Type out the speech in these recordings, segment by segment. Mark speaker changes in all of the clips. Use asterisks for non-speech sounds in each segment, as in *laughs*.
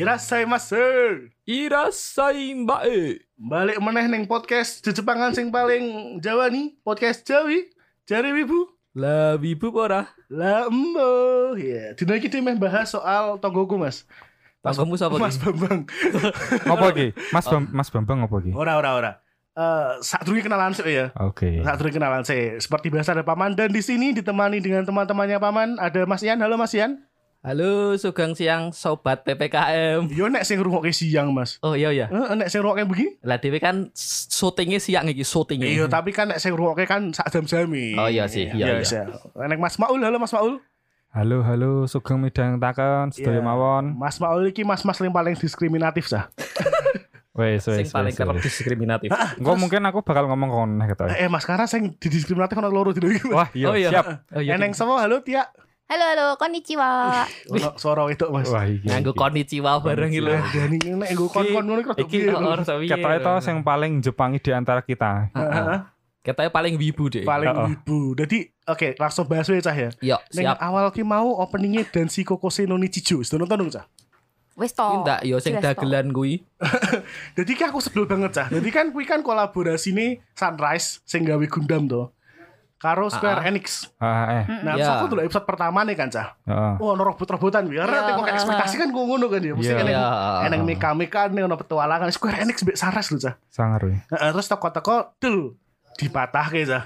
Speaker 1: Irasai masu.
Speaker 2: Irasai mbae.
Speaker 1: Balik meneh ning podcast di Jepangan sing paling Jawa nih, podcast Jawi. Jari Wibu.
Speaker 2: Lah wibu apa ora?
Speaker 1: Lah embo. Ya, dina iki dhewe meh bahas soal tonggoku, Mas.
Speaker 2: Tanggamu sapa
Speaker 1: Mas? Bambang.
Speaker 3: Apa iki? Mas Bam, Mas Bambang apa iki?
Speaker 1: Ora ora ora. Eh, saat dulu kenalan sih ya.
Speaker 3: Oke.
Speaker 1: Saat dulu kenalan sih. Seperti biasa ada Paman dan di sini ditemani dengan teman-temannya Paman ada Mas Ian. Halo Mas Ian.
Speaker 2: Halo, sugeng siang sobat PPKM.
Speaker 1: Yo nek sing ngrungokke siang, Mas.
Speaker 2: Oh iya ya.
Speaker 1: Heeh, nek sing ngrungokke begini.
Speaker 2: Lah dhewe kan syutingnya siang iki, syutingnya.
Speaker 1: Iya, tapi kan nek sing ngrungokke kan sak jam-jami.
Speaker 2: Oh iya sih, iya,
Speaker 1: iya. Nek Mas Maul, halo Mas Maul.
Speaker 3: Halo halo Sugeng Midang Takon sedaya
Speaker 1: Iya.
Speaker 3: mawon.
Speaker 1: Mas Maul iki mas-mas yang paling diskriminatif sah. *laughs*
Speaker 3: Wes
Speaker 2: Sing
Speaker 3: wes.
Speaker 2: paling
Speaker 3: wes,
Speaker 2: kerep diskriminatif.
Speaker 3: Engko mungkin aku bakal ngomong kon gitu.
Speaker 1: Eh, Mas karena sing didiskriminatif ono loro dino iki.
Speaker 3: Wah, iya,
Speaker 2: Oh iya.
Speaker 3: siap.
Speaker 2: Oh iya.
Speaker 1: Eneng semua halo Tia.
Speaker 4: Halo halo, konnichiwa.
Speaker 1: Ono suara itu Mas.
Speaker 3: Wah, iya.
Speaker 2: Nganggo konnichiwa bareng iki lho.
Speaker 1: Ah, Dani nek nggo kon-kon ngono iki rada
Speaker 3: Iki
Speaker 2: ora sawi.
Speaker 3: Ketok itu sing paling Jepangi di antara kita.
Speaker 1: Heeh,
Speaker 2: Katanya paling wibu deh.
Speaker 1: paling wibu. Jadi oke, langsung bahas wae cah ya. Ning
Speaker 2: siap.
Speaker 1: awal ki mau openingnya Dansi Kokose no Nichijo. Sudah nonton dong cah?
Speaker 4: Wes to.
Speaker 2: Enggak, yo sing dagelan kuwi. *laughs*
Speaker 1: Jadi ki aku sebel banget cah. Jadi kan kuwi kan kolaborasi nih Sunrise sing gawe Gundam to. Karo Square
Speaker 2: Ah, ah.
Speaker 1: Enix.
Speaker 3: Ah, eh.
Speaker 1: Nah, terus aku dulu episode pertama nih kan cah.
Speaker 3: Heeh.
Speaker 1: Oh, ono robot-robotan kuwi. Karena
Speaker 4: Iya,
Speaker 1: tengok kayak ekspektasi kan gue ngono kan ya. Mesti
Speaker 3: Iya.
Speaker 1: eneng
Speaker 2: Iya.
Speaker 1: eneng meka-meka nih ono petualangan Square Enix mbek Saras lho cah.
Speaker 3: Sangar.
Speaker 1: Heeh, terus toko-toko dul dipatahke cah.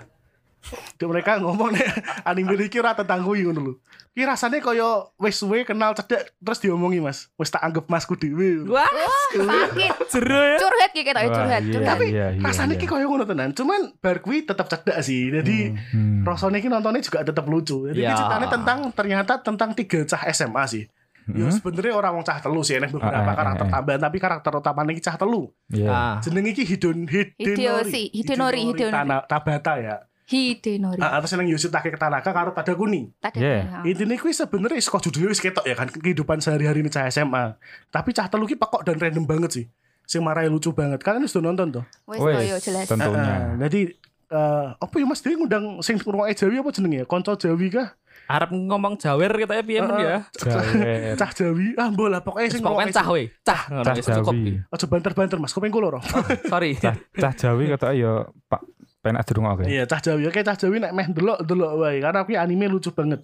Speaker 1: Dia mereka ngomong nih *laughs* anime iki ora tentang kuwi ngono lho. Ki rasane kaya wis suwe kenal cedek terus diomongi Mas. Wis tak anggap masku dhewe.
Speaker 2: Wah,
Speaker 4: Sakit.
Speaker 2: jero ya.
Speaker 4: Curhat ki ketok curhat,
Speaker 3: iya,
Speaker 4: curhat.
Speaker 1: Tapi
Speaker 3: iya, iya,
Speaker 1: rasane ki kaya ngono tenan. Cuman bar kuwi tetep cedek sih. Jadi
Speaker 3: Hmm.
Speaker 1: rasanya ki nontonnya juga tetep lucu. Jadi
Speaker 2: Ya.
Speaker 1: yeah. ceritanya tentang ternyata tentang tiga cah SMA sih. Ya
Speaker 3: Hmm.
Speaker 1: sebenarnya orang wong cah telu sih, enak beberapa
Speaker 3: Ah, ah,
Speaker 1: karakter
Speaker 3: ah, ah.
Speaker 1: tambahan tapi karakter utamanya iki cah telu.
Speaker 3: Iya.
Speaker 2: Ah,
Speaker 1: Jeneng iki Hidon
Speaker 4: Hideyoshi,
Speaker 1: Hidenori.
Speaker 4: Hidenori, Hidenori.
Speaker 1: Tana- Tabata ya.
Speaker 4: Hidenori.
Speaker 1: Ah, terus yang Yoshitake Tanaka karo Tadakuni.
Speaker 4: Tadi.
Speaker 3: Yeah.
Speaker 4: ya.
Speaker 1: Intinya kuwi sebenarnya saka judulnya wis ketok ya kan kehidupan sehari-hari ini cah SMA. Tapi cah telu ki pekok dan random banget sih. Sing marai lucu banget. Kalian sudah nonton tuh?
Speaker 4: Wes, yo jelas.
Speaker 3: tentunya.
Speaker 1: Ah, jadi eh, apa ya Mas Dewi ngundang sing ngrungokne Jawi apa jenenge? Konco Jawi kah?
Speaker 2: arep ngomong jawer katanya piye men ya.
Speaker 3: Jawer.
Speaker 1: Cah Jawi. Ah, bola pokoknya sing
Speaker 2: Pokoknya
Speaker 1: ngrungokne
Speaker 2: cah we. Cah ngono
Speaker 3: Cah
Speaker 2: wis cukup.
Speaker 1: Aja banter-banter Mas, kuping kula lho.
Speaker 2: Sorry.
Speaker 3: Cah cah Jawi kata ya Pak penak dirungokke.
Speaker 1: Iya, cah Jawi. Oke, cah Jawi nek meh delok-delok wae karena kuwi anime lucu banget.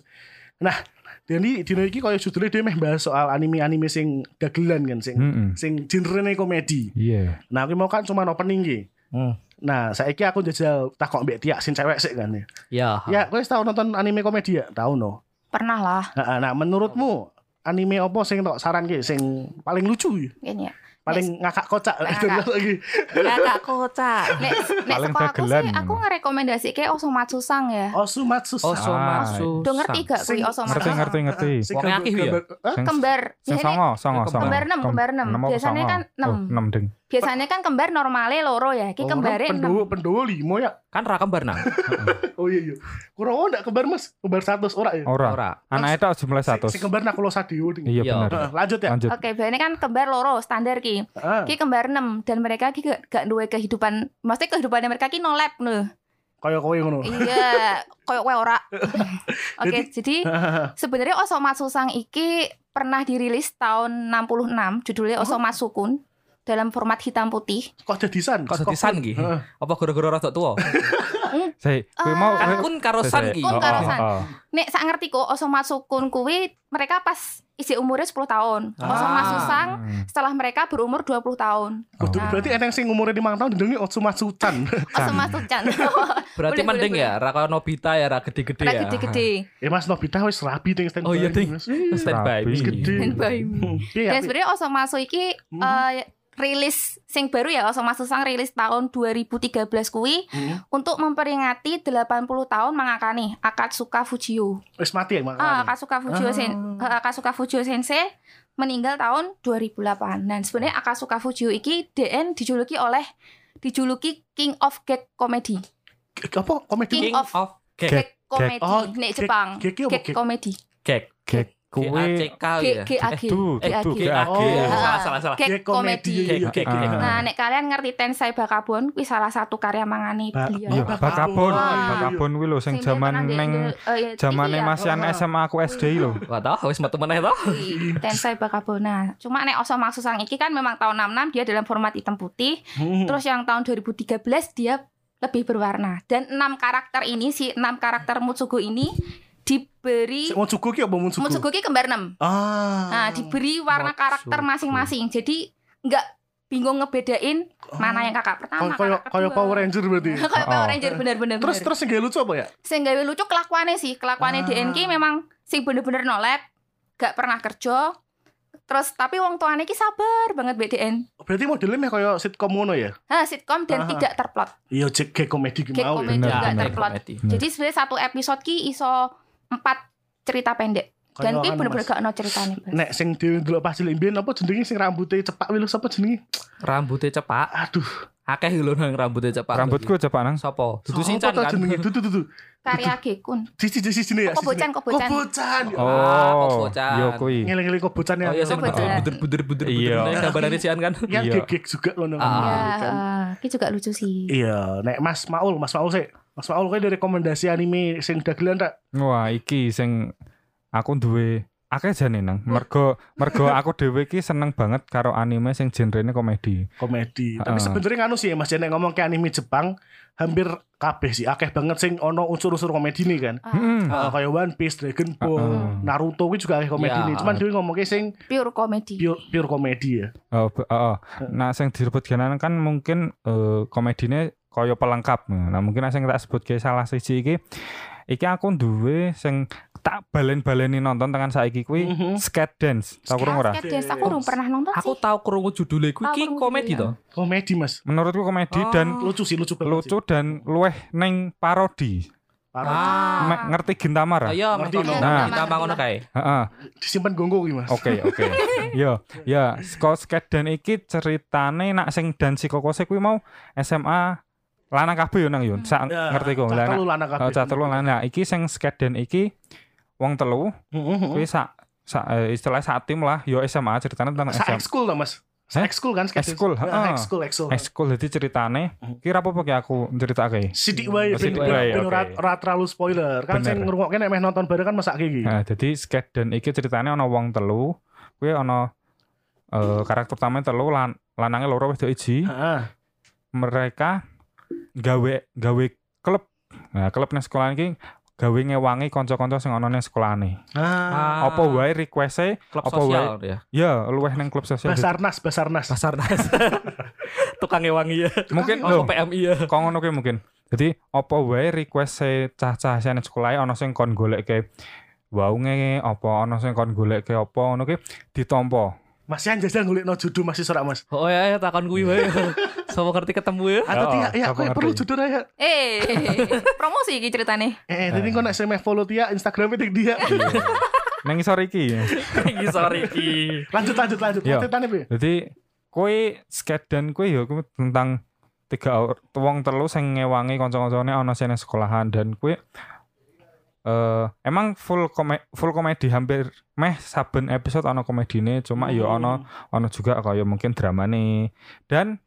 Speaker 1: Nah, jadi dino iki koyo judulnya dia meh bahas soal anime-anime sing dagelan kan sing
Speaker 3: Heeh.
Speaker 1: sing genrene komedi.
Speaker 3: Iya.
Speaker 1: Nah, aku mau kan cuma opening iki.
Speaker 2: Hmm.
Speaker 1: Nah, saiki aku jajal takok mbek Tia sing cewek sik kan ya.
Speaker 2: Ya.
Speaker 1: Ya, kowe wis tau nonton anime komedi ya? Tahu no.
Speaker 4: Pernah lah.
Speaker 1: Nah, nah, menurutmu anime apa sing tok saran ki sing paling lucu ya?
Speaker 4: Ini ya.
Speaker 1: Paling ngakak kocak
Speaker 4: Ngakak.
Speaker 1: lagi.
Speaker 4: Kakak kocak. *laughs* Nek nek
Speaker 3: Paling
Speaker 4: saka aku sih aku ngerekomendasi ke Osomatsu Sang ya.
Speaker 1: Osumatsu
Speaker 2: Oh, so
Speaker 3: Ah,
Speaker 2: masuk.
Speaker 4: Do ngerti gak kuwi Osomatsu?
Speaker 3: Ngerti ngerti ngerti.
Speaker 2: Wong
Speaker 1: gambar-
Speaker 2: akeh ya?
Speaker 4: Kembar.
Speaker 3: songo, songo, songo.
Speaker 4: Kembar enam,
Speaker 3: Kem-
Speaker 4: kembar enam.
Speaker 3: apa
Speaker 4: Biasanya
Speaker 3: songo?
Speaker 4: kan enam.
Speaker 3: Oh, enam ding.
Speaker 4: Biasanya kan kembar normale loro ya. Ki
Speaker 1: Oh,
Speaker 4: kembare
Speaker 1: pendowo
Speaker 4: 6.
Speaker 1: pendowo limo ya.
Speaker 2: Kan ra kembar nang. *laughs*
Speaker 1: Oh iya iya. Kurawa ndak kembar Mas, kembar satu ora ya?
Speaker 3: Ora.
Speaker 2: Ora.
Speaker 3: Anak itu jumlah
Speaker 1: Si-
Speaker 3: satu.
Speaker 1: Si kembar Nakulo Sadio ding.
Speaker 3: Iya
Speaker 2: Iya.
Speaker 3: benar.
Speaker 1: Lanjut ya.
Speaker 3: Lanjut.
Speaker 4: Oke, biasanya kan kembar loro standar ki. Ki kembar 6 dan mereka ki gak, gak duwe kehidupan, maksudnya kehidupannya mereka ki no lab nih.
Speaker 1: Kaya kowe ngono.
Speaker 4: Iya, koyo kowe ora. *laughs* Oke, jadi *laughs*
Speaker 1: Heeh.
Speaker 4: sebenarnya Osomatsu Sang iki pernah dirilis tahun 66, judulnya
Speaker 1: Oh.
Speaker 4: Osomatsu Kun dalam format hitam putih.
Speaker 1: Kok dadi san?
Speaker 2: Kok dadi san ki? Apa gara-gara rada tuwa? *laughs*
Speaker 3: Saya kowe mau
Speaker 2: Kan kun karo san ki.
Speaker 4: Kun
Speaker 3: Oh,
Speaker 4: karo
Speaker 3: oh,
Speaker 4: san.
Speaker 3: oh.
Speaker 4: Nek sak ngerti kok Osomatsu Kun kuwi mereka pas isi umurnya 10 tahun.
Speaker 2: Ah.
Speaker 4: Osomatsu Sang
Speaker 3: Hmm.
Speaker 4: setelah mereka berumur 20 tahun.
Speaker 1: Kudu
Speaker 4: Oh.
Speaker 1: berarti eneng sing umure 5 tahun jenenge Otsumatsu Chan.
Speaker 4: Osomatsu Chan.
Speaker 2: Berarti mending ya ra Nobita ya ra gede-gede ya.
Speaker 4: gede-gede.
Speaker 1: Eh Mas Nobita wis rapi ding stand
Speaker 2: Oh iya.
Speaker 1: Ih,
Speaker 2: Standby.
Speaker 1: Wis gede.
Speaker 4: Bayi.
Speaker 1: Iya,
Speaker 4: Dan
Speaker 1: tapi-
Speaker 4: sebenarnya Osomatsu iki eh, rilis sing baru ya Osomatsu Sang rilis tahun 2013 kuwi
Speaker 1: Hmm.
Speaker 4: untuk memperingati 80 tahun mengakani Akatsuka Fujio.
Speaker 1: Wis mati ya
Speaker 4: Ah,
Speaker 1: makanya.
Speaker 4: Akatsuka Fujio sen eh, Akatsuka Fujio sensei meninggal tahun 2008. Dan sebenarnya Akatsuka Fujio iki DN dijuluki oleh dijuluki King of Gag Comedy.
Speaker 1: Apa komedi?
Speaker 4: King
Speaker 2: King
Speaker 4: of
Speaker 2: of Gag.
Speaker 4: Gag Comedy
Speaker 1: Oh,
Speaker 4: nek Jepang.
Speaker 1: gag apa
Speaker 4: Gag
Speaker 1: gag?
Speaker 4: Comedy.
Speaker 2: Gag.
Speaker 3: Gag. Kuwi
Speaker 2: GACK
Speaker 4: G
Speaker 2: ya.
Speaker 4: G A G.
Speaker 3: Edu,
Speaker 4: G A
Speaker 3: edu,
Speaker 4: G.
Speaker 3: GAG.
Speaker 1: Oh.
Speaker 3: ya.
Speaker 2: Salah salah salah.
Speaker 4: Gag
Speaker 1: Gag komedi, iya, iya,
Speaker 2: Gag,
Speaker 1: gag,
Speaker 3: gag.
Speaker 1: gag.
Speaker 4: Nah, nek kalian ngerti Tensai Bakabon, kuwi salah satu karya mangane
Speaker 1: Ba-
Speaker 4: beliau.
Speaker 3: Iya,
Speaker 1: Oh,
Speaker 3: bakabon,
Speaker 1: Bakabon.
Speaker 3: kuwi lho sing
Speaker 4: Sing dia
Speaker 3: jaman
Speaker 4: di-
Speaker 3: neng
Speaker 4: iya,
Speaker 3: jamane
Speaker 4: ya.
Speaker 3: masian
Speaker 1: Oh.
Speaker 3: SMA aku SD lho.
Speaker 2: Wah, toh wis metu meneh toh.
Speaker 4: Kuwi, Tensai Bakabon. Nah, cuma nek Oso Maksusang iki kan memang tahun 66 dia dalam format hitam putih.
Speaker 1: Hmm.
Speaker 4: Terus yang tahun 2013 dia lebih berwarna. Dan enam karakter ini si enam karakter Mutsugo ini diberi
Speaker 1: Sik, Mutsugo ki apa Mutsugo?
Speaker 4: Mutsugo ki kembar 6.
Speaker 1: Ah.
Speaker 4: Nah, diberi warna karakter masing-masing. Jadi nggak bingung ngebedain mana yang kakak pertama,
Speaker 1: Kayak
Speaker 4: kakak
Speaker 1: kayak
Speaker 4: kedua.
Speaker 1: Power Ranger berarti. *laughs*
Speaker 4: kayak Power
Speaker 3: Oh.
Speaker 4: Ranger bener-bener.
Speaker 1: Terus terus yang gak lucu apa ya?
Speaker 4: sing gawe lucu kelakuannya sih kelakuannya
Speaker 1: Ah.
Speaker 4: DNK memang sing bener-bener nolep gak pernah kerja terus tapi wong tuane ki sabar banget BDN
Speaker 1: Berarti modelnya meh kayak sitcom ngono ya?
Speaker 4: ha sitcom dan
Speaker 1: Ah.
Speaker 4: tidak terplot
Speaker 1: Iya, cek kayak komedi
Speaker 4: komedi
Speaker 1: ya.
Speaker 3: Bener,
Speaker 4: juga
Speaker 3: bener.
Speaker 4: terplot
Speaker 2: Komedi.
Speaker 3: Bener.
Speaker 4: jadi sebenarnya satu episode ki iso empat cerita pendek dan ki
Speaker 1: anu,
Speaker 4: bener-bener
Speaker 1: Mas.
Speaker 4: gak ono ceritanya Bas.
Speaker 1: Nek sing dhewe ndelok pas cilik mbiyen apa jenenge sing rambutnya cepak wilo sapa jenenge?
Speaker 2: Rambutnya cepak.
Speaker 1: Aduh,
Speaker 2: Akeh lho nang rambutnya cepak.
Speaker 3: Rambutku cepak nang.
Speaker 2: Sopo? Dudu
Speaker 1: Sapa
Speaker 2: Sinchan
Speaker 1: ta
Speaker 2: kan.
Speaker 1: jenenge? Dudu dudu.
Speaker 4: karya Gekun
Speaker 1: Sisi sisi sini ya.
Speaker 4: Kobocan, kobocan.
Speaker 1: Kobocan.
Speaker 2: Ah,
Speaker 3: Oh,
Speaker 2: Kobocan.
Speaker 3: yo kuwi.
Speaker 1: Ngeling-ngeling kobocan ya.
Speaker 2: Oh iya sing buder buder buder
Speaker 3: Iya.
Speaker 2: buder gambaran *laughs* Sian kan.
Speaker 1: Yang
Speaker 3: Iya.
Speaker 1: gegek juga ngono
Speaker 2: Ah.
Speaker 1: kan.
Speaker 4: ya eh, ki juga lucu sih
Speaker 1: Iya, nek Mas Maul, Mas Maul sih. Mas kayak dari rekomendasi anime sing dagelan tak?
Speaker 3: Wah, iki sing aku duwe akeh jane nang. Mergo mergo aku dhewe iki seneng banget karo anime sing genrene komedi.
Speaker 1: komedi. Tapi
Speaker 3: Heeh.
Speaker 1: sebenarnya nganu sih ya Mas Jen nek ngomong ke anime Jepang hampir kabeh sih akeh banget sing ono unsur-unsur komedi nih kan.
Speaker 3: Heeh.
Speaker 1: Heeh, kayak One Piece, Dragon Ball,
Speaker 3: Heeh.
Speaker 1: Naruto kuwi juga akeh komedi
Speaker 2: Iya.
Speaker 1: nih. Cuman dhewe ngomongke sing
Speaker 4: pure komedi
Speaker 1: pure, pure komedi ya.
Speaker 3: Oh, be- oh, oh. Nah, sing disebut genan kan mungkin eh, komedine kaya pelengkap. Nah, mungkin sing tak sebut kayak salah siji iki iki aku duwe sing tak balen-baleni nonton tekan saiki kuwi
Speaker 1: Mhm.
Speaker 3: skate dance. Tau kurang ora?
Speaker 4: Skate Dance aku belum pernah nonton
Speaker 2: Aku
Speaker 4: sih
Speaker 2: tahu krungu judulnya kuwi iki komedi
Speaker 4: judulnya.
Speaker 2: toh.
Speaker 1: Komedi Mas.
Speaker 3: Menurutku komedi
Speaker 2: Oh.
Speaker 3: dan
Speaker 1: Lucu sih, lucu banget.
Speaker 3: lucu dan luweh neng parodi.
Speaker 1: Parah.
Speaker 2: Ah.
Speaker 3: Me- ngerti Gintama
Speaker 2: Oh
Speaker 3: ra?
Speaker 2: iya,
Speaker 1: Ngerti, no.
Speaker 3: Nah.
Speaker 2: kita bangun kae.
Speaker 3: Heeh.
Speaker 1: Disimpan gonggo kuwi Mas.
Speaker 3: Oke, oke. *laughs* Yo, ya, skate dance iki ceritane nak sing dan psikokose kuwi mau SMA lanang kabeh yo nang yo. Sak
Speaker 1: Ya,
Speaker 3: ngerti kok.
Speaker 1: cah
Speaker 3: Lah
Speaker 1: telu lanang kabeh.
Speaker 3: Oh, cah telu lan. Nah, iki sing skate dance iki wong telu
Speaker 1: Heeh, heeh.
Speaker 3: kuwi sak sak eh, istilahnya sak tim lah yo SMA ceritanya tentang
Speaker 1: Sa
Speaker 3: SMA.
Speaker 1: ekskul lah Mas. Sa
Speaker 3: Hah?
Speaker 1: ekskul kan skate.
Speaker 3: Ekskul,
Speaker 1: Nah,
Speaker 3: heeh.
Speaker 1: Ekskul, ekskul.
Speaker 3: Ekskul dadi ceritane kira apa ki aku ceritake.
Speaker 1: Sidik wae ben
Speaker 2: Sidik
Speaker 3: wae,
Speaker 1: ben
Speaker 3: oke.
Speaker 1: ora ora terlalu spoiler. Kan
Speaker 3: Bener.
Speaker 1: sing ngrungokke nek meh nonton bareng kan mesake iki.
Speaker 3: Nah, jadi skate dan iki ceritanya ana wong telu, kuwi ana eh karakter utama telu lan lanange loro wedok iji.
Speaker 1: Heeh.
Speaker 3: Mereka gawe gawe klub. Nah, klub nang sekolah iki gawe ngewangi kanca-kanca sing ana ning sekolahane.
Speaker 1: Ah.
Speaker 3: Apa wae request-e
Speaker 2: klub
Speaker 3: apa
Speaker 2: sosial ya.
Speaker 3: ya luweh ning klub sosial.
Speaker 1: Basarnas, Basarnas.
Speaker 2: Basarnas. *laughs* Tukang ewangi ya.
Speaker 3: mungkin
Speaker 2: Oh,
Speaker 3: lho,
Speaker 2: PMI ya.
Speaker 3: kok ngono kuwi mungkin. Jadi apa wae request-e cah-cah sing sekolah ana sing kon goleke waunge apa ana sing kon goleke apa ngono kuwi ditampa.
Speaker 1: Masih jajal ngulikno judul masih sorak Mas.
Speaker 2: Oh ya, ya takon kuwi wae. *laughs* Sopo ngerti ketemu ya.
Speaker 1: Atau
Speaker 3: Oh,
Speaker 1: Tia, ya
Speaker 3: siapa
Speaker 1: aku perlu judul ya.
Speaker 4: eh promosi iki ceritane
Speaker 1: Eh, jadi kok nek saya follow Tia Instagramnya dik dia.
Speaker 3: Nang isor iki.
Speaker 2: Iki sorry iki.
Speaker 1: lanjut lanjut lanjut.
Speaker 3: Iya.
Speaker 1: Lanjutannya piye?
Speaker 3: Jadi kue skate dan kue ya kue tentang tiga wong telu sing ngewangi kanca-kancane ana sing nang sekolahan dan kue eh emang full kome full komedi hampir meh saben episode ana komedine cuma ya ana ana juga kaya mungkin dramane dan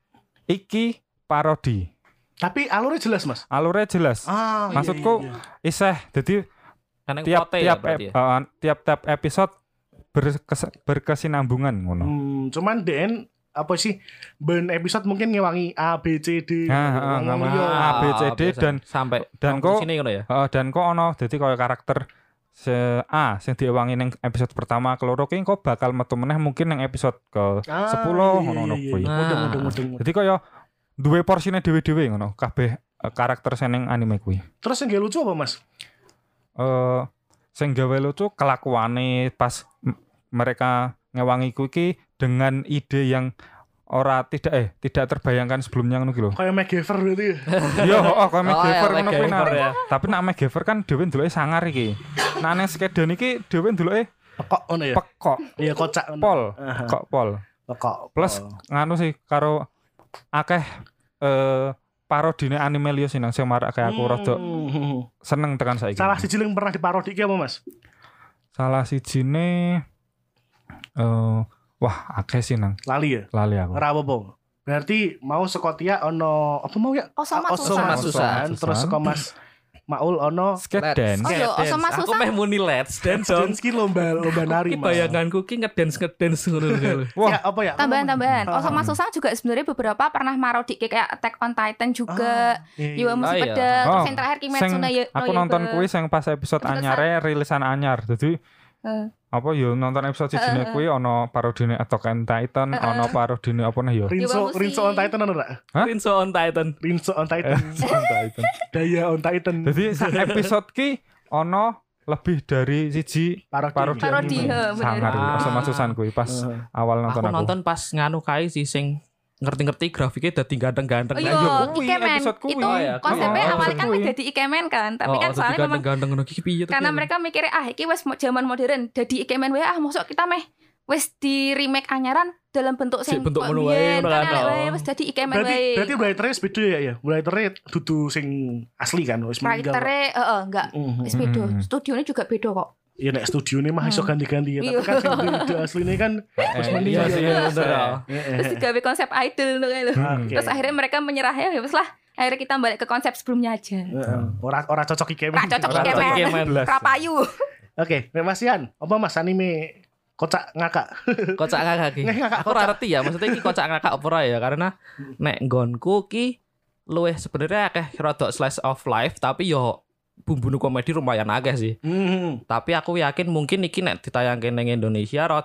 Speaker 3: iki parodi
Speaker 1: Tapi alurnya jelas Mas.
Speaker 3: alurnya jelas
Speaker 1: Ah, iya,
Speaker 3: Maksudku,
Speaker 1: iya, iya.
Speaker 3: iseh jadi tiap
Speaker 2: ya
Speaker 3: tiap
Speaker 2: berarti
Speaker 3: ep-
Speaker 2: ya.
Speaker 3: eh, tiap tiap episode berkes- berkesinambungan ngono
Speaker 1: Hmm, cuman DN apa sih ben episode mungkin ngewangi A B C D
Speaker 3: Nah,
Speaker 1: liya.
Speaker 3: A, B, C, D,
Speaker 2: biasa.
Speaker 3: dan-
Speaker 2: sampai
Speaker 3: dan kok-
Speaker 2: sini ya.
Speaker 3: Heeh, dan kok ono dadi kaya karakter se A sing diewangi ning episode pertama keloro ki kok bakal metu meneh mungkin ning episode ke
Speaker 1: Ah,
Speaker 3: 10
Speaker 1: iya,
Speaker 3: ngono-ngono
Speaker 1: iya,
Speaker 3: kuwi.
Speaker 1: iya. Mudeng.
Speaker 3: Dadi kaya duwe porsine dhewe-dhewe ngono kabeh eh, karakter sing ning anime kuwi.
Speaker 1: Terus gak lucu apa Mas?
Speaker 3: Eh sing gawe lucu kelakuane pas mereka ngewangi kuwi dengan ide yang ora tidak eh tidak terbayangkan sebelumnya ngono ki lho.
Speaker 1: Kayak MacGyver berarti. ya? *laughs*
Speaker 3: Iya, heeh, kaya
Speaker 2: Oh,
Speaker 3: MacGyver
Speaker 2: ya,
Speaker 3: ngono kuwi.
Speaker 2: MacGyver
Speaker 3: nah.
Speaker 2: ya.
Speaker 3: Tapi nek MacGyver kan dhewe ndeloke sangar iki. Nah ning skedon iki dhewe ndeloke
Speaker 1: Kok ngono ya?
Speaker 3: pekok,
Speaker 1: Iya kocak ngono.
Speaker 3: pol,
Speaker 1: Aha.
Speaker 3: kok pol.
Speaker 1: Kok
Speaker 3: Plus nganu sih karo akeh eh parodine anime liya sih nang sing marak kayak aku rada
Speaker 1: Hmm.
Speaker 3: seneng tekan saiki.
Speaker 1: Salah siji yang pernah diparodi iki apa Mas?
Speaker 3: salah sijine eh wah akeh sih nang
Speaker 1: Lali ya.
Speaker 3: lali aku.
Speaker 1: Ora apa-apa. Berarti mau sekotia ono apa mau ya?
Speaker 4: Osoma
Speaker 1: Oso
Speaker 4: Susan.
Speaker 3: Susan.
Speaker 1: terus saka Mas Maul ono
Speaker 3: Skate
Speaker 2: Let's
Speaker 3: dance.
Speaker 4: Oh, iya. Mas
Speaker 2: Aku
Speaker 4: Susan.
Speaker 2: meh muni let's dance dong.
Speaker 1: dance ki lomba lomba nari
Speaker 2: Ki
Speaker 1: Mas.
Speaker 2: bayanganku ki ngedance ngedance ngono lho.
Speaker 3: Wah,
Speaker 1: Ya apa ya?
Speaker 4: Tambahan-tambahan.
Speaker 1: Ah,
Speaker 4: Osoma. Susan juga sebenarnya beberapa pernah marodi kayak Attack on Titan juga.
Speaker 1: Ah, iya, iya.
Speaker 4: Iwa Musi
Speaker 2: Ah, iya.
Speaker 4: Peda, terus
Speaker 3: Oh,
Speaker 4: yang terakhir Kimetsu no Yaiba.
Speaker 3: aku nonton kuis yang pas episode
Speaker 4: Episode
Speaker 3: anyare rilisan anyar. Jadi
Speaker 4: Eh.
Speaker 3: apa yo nonton episode
Speaker 4: Eh,
Speaker 3: sijine
Speaker 4: eh,
Speaker 3: kuwi ono parodine Attack on Titan,
Speaker 4: Eh, eh.
Speaker 3: ono parodine apa nih yo?
Speaker 1: Rinso
Speaker 4: Musi.
Speaker 1: Rinso on Titan ono ora?
Speaker 2: Rinso on Titan.
Speaker 1: Rinso on
Speaker 3: Eh,
Speaker 1: Titan.
Speaker 3: on Titan. *laughs*
Speaker 1: Daya on Titan.
Speaker 3: Jadi sak episode ki ono lebih dari siji
Speaker 1: parodi.
Speaker 3: parodi.
Speaker 4: Parodi.
Speaker 3: Sangar
Speaker 2: Ah.
Speaker 3: sama Susan kuwi pas awal nonton
Speaker 2: Aku
Speaker 3: aku.
Speaker 2: nonton pas nganu kae sih sing ngerti-ngerti grafiknya dadi ganteng-ganteng.
Speaker 4: Oh iya,
Speaker 3: iya,
Speaker 4: Ikemen. Itu
Speaker 2: Oh, iya,
Speaker 4: konsepnya
Speaker 3: Oh,
Speaker 4: awalnya kan
Speaker 3: kuwi.
Speaker 4: jadi Ikemen kan, tapi
Speaker 2: Oh,
Speaker 4: kan
Speaker 2: dadi
Speaker 4: soalnya memang
Speaker 2: ganteng-ganteng ngono ki piye
Speaker 4: karena mereka mikirnya ah iki wes zaman modern jadi Ikemen wae ah mosok kita meh wes di remake anyaran dalam bentuk sing
Speaker 2: Sik bentuk ngono wae,
Speaker 4: kan
Speaker 2: kan, oh.
Speaker 4: wes jadi Ikemen
Speaker 1: Berarti
Speaker 4: wae.
Speaker 1: berarti writernya beda ya ya. Writernya dudu sing asli kan wis meninggal.
Speaker 4: Writernya heeh enggak
Speaker 1: Mhm.
Speaker 4: wis beda.
Speaker 3: Hmm.
Speaker 4: Studionya juga beda kok.
Speaker 1: Ya nek studio ini mah iso
Speaker 4: Hmm.
Speaker 1: ganti-ganti ya. Tapi
Speaker 4: Iya.
Speaker 1: kan sing ide asline kan wis
Speaker 3: Eh,
Speaker 1: meninggal.
Speaker 2: iya sih,
Speaker 1: ya.
Speaker 2: ya.
Speaker 4: Terus digawe konsep idol ngono lho.
Speaker 3: Hmm.
Speaker 1: Oke.
Speaker 4: Terus akhirnya mereka menyerah ya wes lah. Akhirnya kita balik ke konsep sebelumnya aja.
Speaker 1: Heeh. Ora ora cocok iki.
Speaker 4: Ora cocok
Speaker 2: Ora
Speaker 4: Ikemen.
Speaker 2: cocok Ikemen.
Speaker 3: Belas.
Speaker 4: Rapayu.
Speaker 1: Oke, Nek Mas Ian, apa Mas anime kocak ngakak?
Speaker 2: kocak ngakak ki. Aku ora ngerti ya, maksudnya ki kocak ngakak apa ora ya karena nek nggonku ki luwih sebenarnya akeh rada slice of life tapi yo bumbu komedi lumayan akeh sih.
Speaker 1: Hmm.
Speaker 2: Tapi aku yakin mungkin iki nek ditayangke ning Indonesia rada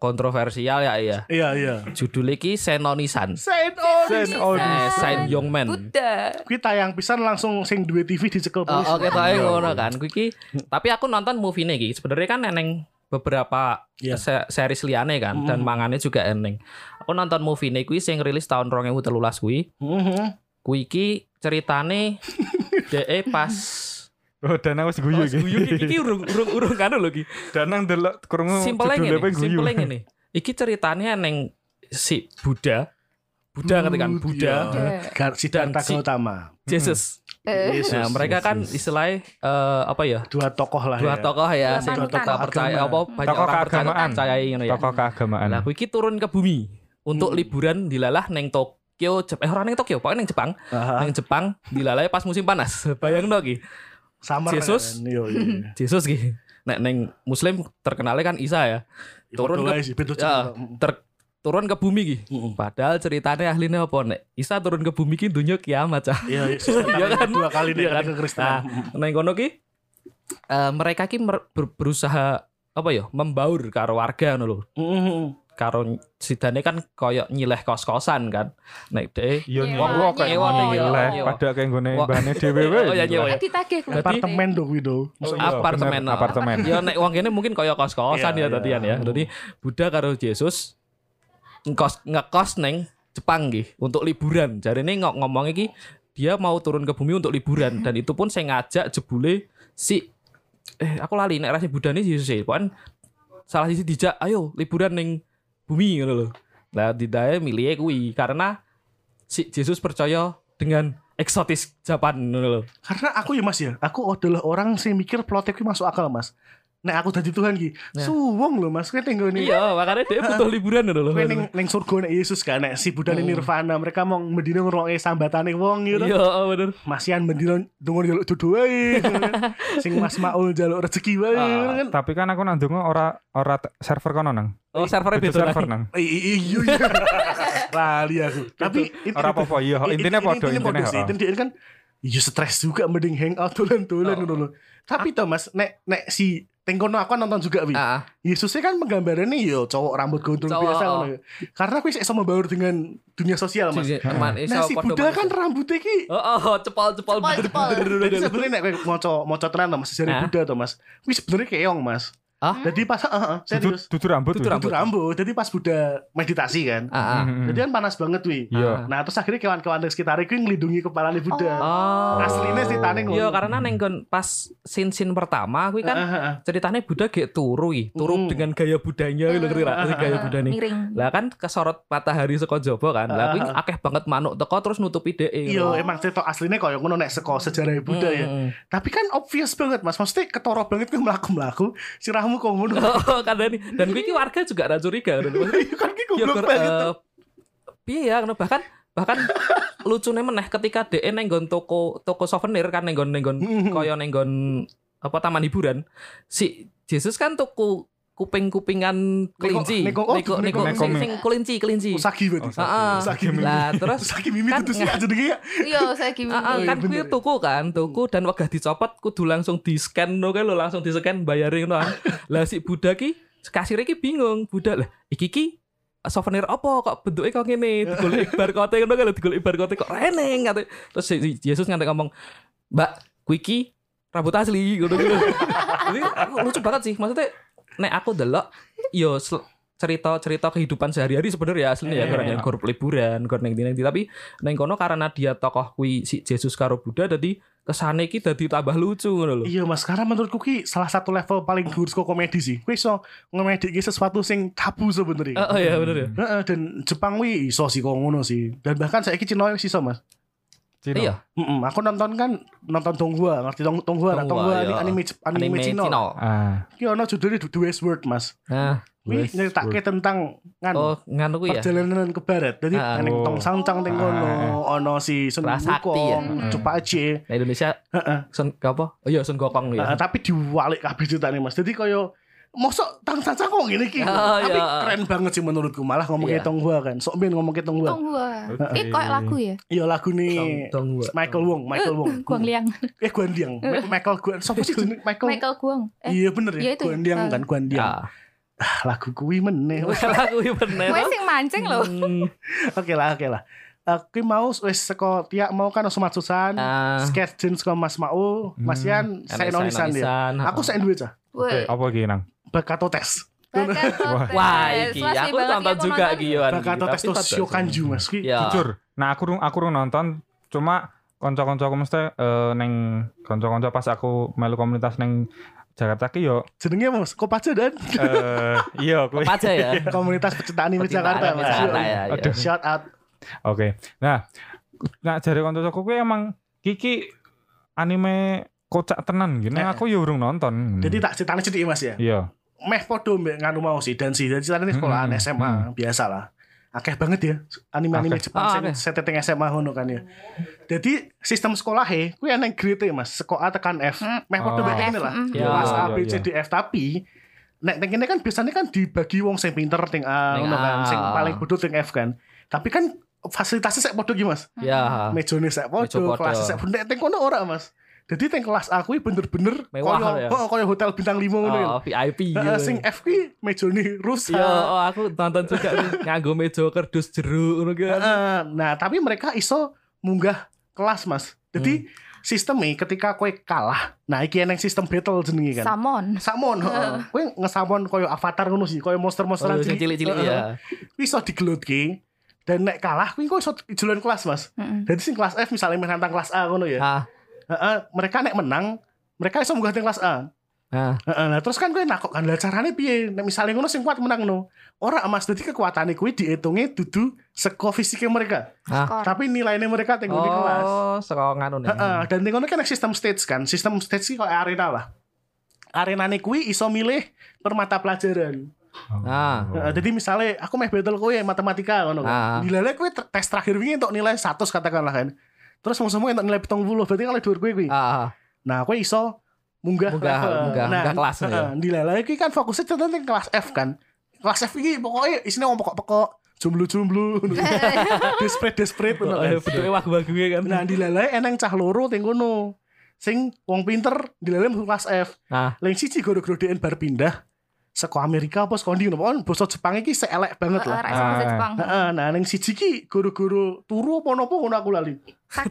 Speaker 2: kontroversial ya iya.
Speaker 1: Iya, iya.
Speaker 2: Judul iki Senonisan.
Speaker 1: Saint Onis.
Speaker 3: Onis.
Speaker 2: Eh, Saint Young Man.
Speaker 4: Buddha.
Speaker 1: Kuwi tayang pisan langsung sing duwe TV dicekel
Speaker 2: Oh,
Speaker 1: polisi.
Speaker 2: oke tae ngono kan. Kuwi iki tapi aku nonton movie iki sebenarnya kan neneng beberapa
Speaker 1: Iya.
Speaker 2: se- series liane kan dan
Speaker 1: Mm.
Speaker 2: mangane juga eneng. Aku nonton movie ini kuwi sing rilis tahun 2013 kuwi.
Speaker 1: Mhm.
Speaker 2: Kuwi iki ceritane *laughs* DE pas
Speaker 3: Oh, Danang wis guyu
Speaker 2: Oh,
Speaker 3: iki.
Speaker 2: guyu iki iki urung urung urung kan lho iki.
Speaker 3: Danang delok krungu apa
Speaker 2: ngene, simpelnya *laughs* ngene. Iki ceritanya neng si Buddha. Buddha ngerti kan? Buddha.
Speaker 1: Gar Siddhartha
Speaker 2: Dan si-
Speaker 1: Gautama.
Speaker 2: Jesus.
Speaker 4: Eh,
Speaker 1: Yesus.
Speaker 2: Nah, mereka kan
Speaker 3: Yesus.
Speaker 2: istilahnya eh, apa ya?
Speaker 1: dua tokoh lah
Speaker 2: Dua
Speaker 1: ya.
Speaker 2: tokoh ya,
Speaker 4: Dua
Speaker 2: sing
Speaker 4: panutan.
Speaker 2: kita percaya apa banyak
Speaker 3: Tokoh
Speaker 2: orang percaya
Speaker 3: keagamaan.
Speaker 2: percayai ngono ya.
Speaker 3: Tokoh keagamaan.
Speaker 2: Nah, kuwi iki turun ke bumi untuk
Speaker 1: Hmm.
Speaker 2: liburan dilalah neng Tokyo, Jep eh orang neng Tokyo, pokoknya neng Jepang.
Speaker 1: Aha.
Speaker 2: Neng Jepang dilalai pas musim panas. *laughs* Bayangno iki.
Speaker 1: Summer
Speaker 2: Yesus.
Speaker 1: kan. Iya, iya.
Speaker 2: Yesus ki. Nek neng muslim terkenalnya kan Isa ya. Turun
Speaker 1: Turun
Speaker 2: ke- Ya, ter- turun ke bumi ki.
Speaker 1: Mm-mm.
Speaker 2: Padahal ceritanya ahlinya apa nek? Isa turun ke bumi ki dunia kiamat cah.
Speaker 1: Iya, Yesus datang
Speaker 2: Iya *laughs* kan?
Speaker 1: dua kali nih
Speaker 2: Iya kan?
Speaker 1: ke Kristen.
Speaker 2: Neng kono ki eh, mereka ki mer- ber- berusaha apa ya membaur karo warga ngono lho.
Speaker 1: Mhm.
Speaker 2: Karo sidane kan koyo nyileh kos-kosan kan. Nek de
Speaker 3: Iya
Speaker 4: Nyewa,
Speaker 3: nyewa kok
Speaker 4: nyewa,
Speaker 3: nyewa
Speaker 2: nyewa.
Speaker 3: lah pada kayak nggone mbane *laughs* dhewe wae.
Speaker 2: Oh, iya, nyewa.
Speaker 4: Ditagih kuwi.
Speaker 1: Apartemen.
Speaker 3: Oh, iya,
Speaker 2: apartemen
Speaker 3: apartemen.
Speaker 2: ya nek wong kene mungkin kaya kos-kosan
Speaker 1: Iya,
Speaker 2: ya tadi
Speaker 1: iya.
Speaker 2: kan ya jadi Buddha karo Yesus ngekos ngekos neng Jepang nggih untuk liburan jarine ngok ngomong iki dia mau turun ke bumi untuk liburan dan itu pun saya ngajak jebule si eh aku lali nek Buddha ini Yesus ya pokoknya salah sisi dijak ayo liburan neng bumi ngono lho lah didae milih kuwi karena si Yesus percaya dengan eksotis Japan ngono lho
Speaker 1: Karena aku ya Mas ya, aku adalah orang sing mikir plot iki masuk akal Mas. Nek aku dadi Tuhan ki,
Speaker 2: Ya.
Speaker 1: suwung lho Mas, kowe tinggal nih.
Speaker 2: iya makanya dia butuh liburan lho
Speaker 1: Kowe ning ning surga nek Yesus kan nek si Buddha ning
Speaker 2: Hmm.
Speaker 1: Nirvana, mereka mau mendino ngrungokke sambatane wong gitu.
Speaker 2: iya bener
Speaker 1: Masian mendino dongo njaluk dudu wae. *laughs* Sing Mas Maul njaluk rezeki wae
Speaker 2: Ah.
Speaker 1: kan.
Speaker 3: Tapi kan aku nang ndonga ora ora server kono nang.
Speaker 2: Oh, servernya
Speaker 3: Beda
Speaker 2: beda
Speaker 3: server nang.
Speaker 1: Iya iya. *laughs* Lali aku. Tapi it-
Speaker 3: Ora apa-apa iya, intine padha
Speaker 1: intine
Speaker 3: intine.
Speaker 1: kan iya stres juga mending hangout dolan-dolan
Speaker 2: Oh.
Speaker 1: ngono lho. Tapi toh Mas, nek nek si Tengkono aku nonton juga wi.
Speaker 2: Ah,
Speaker 1: Yesusnya kan penggambarannya yo cowok rambut gondrong
Speaker 2: Cowok,
Speaker 1: biasa
Speaker 2: oh.
Speaker 1: ngono. Karena aku iso membaur dengan dunia sosial Mas. Nah si Buddha kan rambutnya ki
Speaker 2: Oh, oh, *laughs* cepol-cepol.
Speaker 4: Cepol, cepol.
Speaker 1: Jadi sebenarnya nek kowe maca maca tenan Mas sejarah? Buddha to Mas. Kuwi sebenarnya keong Mas.
Speaker 2: Ah?
Speaker 1: Jadi pas heeh,
Speaker 3: Dudu
Speaker 1: serius.
Speaker 3: dudu rambut.
Speaker 2: Dudu
Speaker 3: wih.
Speaker 1: Itu rambut. Jadi pas Buddha meditasi kan.
Speaker 2: Ah, ah.
Speaker 3: Mhm.
Speaker 1: Jadi kan panas banget wi.
Speaker 3: Iya.
Speaker 1: Nah terus akhirnya kewan-kewan di sekitar itu ngelindungi kepalanya Buddha.
Speaker 2: Oh.
Speaker 1: Aslinya ceritanya ngono.
Speaker 2: Iya, karena neng kon pas scene-scene pertama kuwi kan
Speaker 1: Heeh, heeh.
Speaker 2: ceritanya Buddha kayak turu iki, turu
Speaker 1: Mm.
Speaker 2: dengan gaya Budanya gitu ngerti?
Speaker 1: Ah,
Speaker 2: Gaya
Speaker 1: ah,
Speaker 2: Buddha nih.
Speaker 4: miring.
Speaker 2: Lah kan kesorot matahari saka jaba kan. Lah kuwi
Speaker 1: Ah.
Speaker 2: akeh banget manuk teko terus nutupi dhek.
Speaker 1: Iya, emang cerita aslinya kayak ngono nek seko sejarah Buddha ya. Tapi kan obvious banget mas, maksudnya ketoro banget kan melaku melaku, si kamu kok ngono. *laughs*
Speaker 2: Oh. Dan iki warga juga ora curiga ngono. Maksudnya, *laughs*
Speaker 1: kan ki
Speaker 2: ya
Speaker 1: goblok banget.
Speaker 2: eh, piye ya bahkan bahkan *laughs* lucune meneh ketika DE neng nggon toko toko souvenir kan neng nggon neng nggon
Speaker 1: Hmm.
Speaker 2: kaya neng nggon apa taman hiburan si Jesus kan tuku kuping-kupingan kelinci
Speaker 1: neko- oh,
Speaker 2: neko neko
Speaker 1: neko-
Speaker 2: sing kelinci kelinci
Speaker 1: Usagi berarti.
Speaker 3: Usagi.
Speaker 2: Heeh.
Speaker 1: Usagi.
Speaker 2: lah terus
Speaker 1: Usagi mimi
Speaker 2: kan
Speaker 1: itu sih
Speaker 2: nggak-
Speaker 1: jenenge ya.
Speaker 4: Iya, gimana?
Speaker 2: Ah, ah,
Speaker 1: Oh, iya,
Speaker 2: kan kuwi
Speaker 1: bener.
Speaker 2: tuku kan, tuku dan wegah dicopot kudu langsung di scan no kan lo langsung di scan bayarin no kan. Lah si Buddha ki kasir ki bingung, Buddha lah iki ki souvenir apa kok bentuknya kok ngene digolek *laughs* barcode ngono kan digolek barcode kok reneng kate. Terus Yesus nganti ngomong, "Mbak, kuwi ki rambut asli ngono gitu." Jadi aku lucu banget sih. Maksudnya nek aku delok yo cerita-cerita kehidupan sehari-hari sebenarnya aslinya ya
Speaker 1: Eh.
Speaker 2: karena yang grup liburan, karena yang ini tapi neng kono karena dia tokoh kui si Yesus karo Buddha jadi kesane ki dadi tambah lucu ngono lho.
Speaker 1: Iya mas, karena menurutku ki salah satu level paling dhuwur saka komedi sih. Kuwi iso ngomedi ki sesuatu sing tabu sebenarnya.
Speaker 2: Oh, oh iya bener ya.
Speaker 1: Heeh, dan Jepang wi iso sih kok ngono sih. Dan bahkan saya Cina wis iso mas.
Speaker 3: Cina.
Speaker 2: Iya,
Speaker 1: Mm aku nonton kan nonton Donghua, ngerti Dong Donghua, nah,
Speaker 2: Donghua, iya.
Speaker 1: anime anime,
Speaker 2: anime
Speaker 1: Cina.
Speaker 2: Cina.
Speaker 3: Ah,
Speaker 1: Ki ono judulnya The Westward mas.
Speaker 2: Nah,
Speaker 1: Kuwi nyeritake tentang nganu
Speaker 2: oh nganu kuwi ya.
Speaker 1: perjalanan ke barat. Jadi
Speaker 2: Ah.
Speaker 1: neng
Speaker 3: Oh.
Speaker 1: Tong Sangcang teng kono,
Speaker 3: Ah.
Speaker 1: ono si Sun
Speaker 2: Prasakti ya.
Speaker 1: Wukong,
Speaker 3: Hmm.
Speaker 1: Cepak Aje.
Speaker 2: Nah, Indonesia
Speaker 1: Heeh.
Speaker 2: Sun apa? Oh iya Sun Gokong ya.
Speaker 1: tapi diwalik kabeh ceritane Mas. Jadi koyo mosok Tang Sangcang kok ngene iki.
Speaker 2: Oh,
Speaker 1: tapi
Speaker 2: iya.
Speaker 1: keren banget sih menurutku. Malah ngomong
Speaker 2: Iya.
Speaker 1: ke Donghua kan. Sok ben ngomong ke Donghua.
Speaker 4: Tonghua.
Speaker 3: Oke.
Speaker 4: Eh, kayak lagu ya?
Speaker 1: Iya lagu nih
Speaker 2: Dong
Speaker 1: Michael Wong, Michael Wong. *laughs*
Speaker 4: Guang Liang.
Speaker 1: Eh Guan Liang. *laughs* Michael Guan. Sopo sih jeneng Michael?
Speaker 4: Michael Guang. Eh,
Speaker 1: Iya bener
Speaker 4: iya
Speaker 1: ya.
Speaker 4: itu ya.
Speaker 1: Guan Liang
Speaker 4: Ah.
Speaker 1: kan Guan Liang.
Speaker 2: Ya.
Speaker 1: Ah, lagu kuwi meneh. *laughs*
Speaker 2: Lagu iki bener.
Speaker 4: gue sing mancing loh.
Speaker 2: Hmm,
Speaker 1: Oke lah, oke lah. Aku mau wis seko tiak mau kan Osmat Susan.
Speaker 2: Ah.
Speaker 1: Sketch Jin saka Mas Mau, Mas
Speaker 3: Hmm.
Speaker 1: Yan, saya nonisan dia. Aku saya duwe cah.
Speaker 3: Oke, apa iki nang?
Speaker 1: Bakato tes. *laughs*
Speaker 2: Wah, iki aku nonton
Speaker 4: ya, aku
Speaker 2: juga
Speaker 4: nonton.
Speaker 2: iki Yohan.
Speaker 1: Bakato tes
Speaker 2: Tapi
Speaker 1: to
Speaker 2: pada-
Speaker 1: Shokanju Mas. Ki
Speaker 2: Ya.
Speaker 3: Jujur. Nah, aku rung aku rung nonton cuma kanca-kancaku mesti eh, neng kanca-kanca pas aku melu komunitas neng Jakarta ki yo
Speaker 1: jenenge Mas, kok paca dan
Speaker 3: eh iya kuwi.
Speaker 2: Apa aja ya? *laughs*
Speaker 1: komunitas pecinta anime Jakarta Mas.
Speaker 2: Ya, ya.
Speaker 3: Aduh.
Speaker 1: Shout out.
Speaker 3: Oke. Nah, nah jare kanca-kancaku kuwi emang Kiki anime kocak tenan gitu.
Speaker 1: Eh.
Speaker 3: Nah, aku yo urung nonton.
Speaker 1: Jadi tak ceritanya sedikit Mas ya.
Speaker 3: iya.
Speaker 1: Meh podo mbek nganu mau sih dan sih. Dan ceritanya sekolahan
Speaker 3: Hmm,
Speaker 1: SMA biasa lah. Akeh banget ya anime-anime. Jepang
Speaker 2: Ah, akeh.
Speaker 1: setting SMA ngono kan ya. Jadi sistem sekolah he kuwi ana grade Mas, sekolah A tekan F.
Speaker 4: Hmm.
Speaker 1: Meh podo
Speaker 3: Oh.
Speaker 1: mbek ini lah.
Speaker 4: Mm.
Speaker 2: Ya,
Speaker 1: Kelas A
Speaker 3: iya,
Speaker 1: B C
Speaker 3: iya.
Speaker 1: D F tapi nek teng kene kan biasanya kan dibagi wong sing pinter ting A ngono kan, sing paling bodoh ting F kan. Tapi kan fasilitasnya sek podo ki Mas.
Speaker 2: Ya.
Speaker 1: Mejone sek podo, kelas sek nek teng kono ora Mas. Jadi teng kelas aku iki bener-bener
Speaker 2: Mewah
Speaker 1: koyo
Speaker 2: ya?
Speaker 1: oh, koyo hotel bintang 5 ngono ya.
Speaker 2: Oh, VIP gitu.
Speaker 1: sing F ki mejone rusak.
Speaker 2: Iya, oh aku nonton juga nih nganggo meja kerdus jeruk ngono kan.
Speaker 1: Nah, tapi mereka iso munggah kelas, Mas. Jadi sistemnya ketika kowe kalah, nah iki eneng sistem battle jenenge kan.
Speaker 4: Samon.
Speaker 1: Samon, heeh. Kowe ngesamon koyo avatar ngono sih, koyo
Speaker 2: Oh,
Speaker 1: monster-monsteran
Speaker 2: sing cilik-cilik
Speaker 1: Heeh.
Speaker 2: ya.
Speaker 1: Iso digelutke. Dan nek kalah kuwi kok iso ijolan kelas, Mas.
Speaker 4: Mm-mm.
Speaker 1: Jadi sing kelas F misalnya menantang kelas A ngono ya.
Speaker 2: Ah,
Speaker 1: Heeh, mereka nek menang, mereka iso munggah kelas A.
Speaker 2: ah.
Speaker 1: Heeh, nah terus kan kowe nakok kan lah carane piye? Nek misale ngono sing kuat menang no. Ora Mas, dadi kekuatane kuwi dihitungnya dudu seko fisiknya mereka.
Speaker 2: Ah.
Speaker 4: Skor.
Speaker 1: Tapi nilainya mereka tinggal di kelas.
Speaker 2: Oh, saka nganu nih.
Speaker 1: Heeh, dan tinggal kan ada sistem stage kan. Sistem stage sih kayak arena lah. Arena nih kuwi iso milih per mata pelajaran.
Speaker 2: Ah.
Speaker 1: Heeh, jadi misalnya aku meh battle kowe matematika ngono
Speaker 2: Ah.
Speaker 1: kan. Nilainya kowe ter- tes terakhir wingi untuk nilai 100 katakanlah kan. Terus musuhmu untuk nilai 70 berarti kalau dhuwur kowe kuwi.
Speaker 2: Ah, ah.
Speaker 1: Nah, kowe iso munggah
Speaker 2: Munggah-
Speaker 1: level.
Speaker 2: munggah-
Speaker 1: nah,
Speaker 2: munggah kelas ya.
Speaker 1: heeh, Nilai iki kan fokusnya tentang kelas F kan. Kelas F iki pokoknya isinya ngomong pokok-pokok jomblo-jomblo ngono. *laughs* desperate-desperate ngono kan.
Speaker 2: Oh, bentuknya wagu-wagu kan.
Speaker 1: Nah, dilalai eneng cah loro teng kono. Sing wong pinter masuk kelas F.
Speaker 2: Nah.
Speaker 1: Leng siji goro-goro bar pindah saka Amerika apa saka ndi ngono. Pokoknya basa Jepang iki seelek banget
Speaker 4: Heeh,
Speaker 1: lah.
Speaker 4: bahasa
Speaker 3: Ah.
Speaker 4: Jepang.
Speaker 1: Heeh, nah neng siji ki goro-goro turu apa napa ngono aku lali.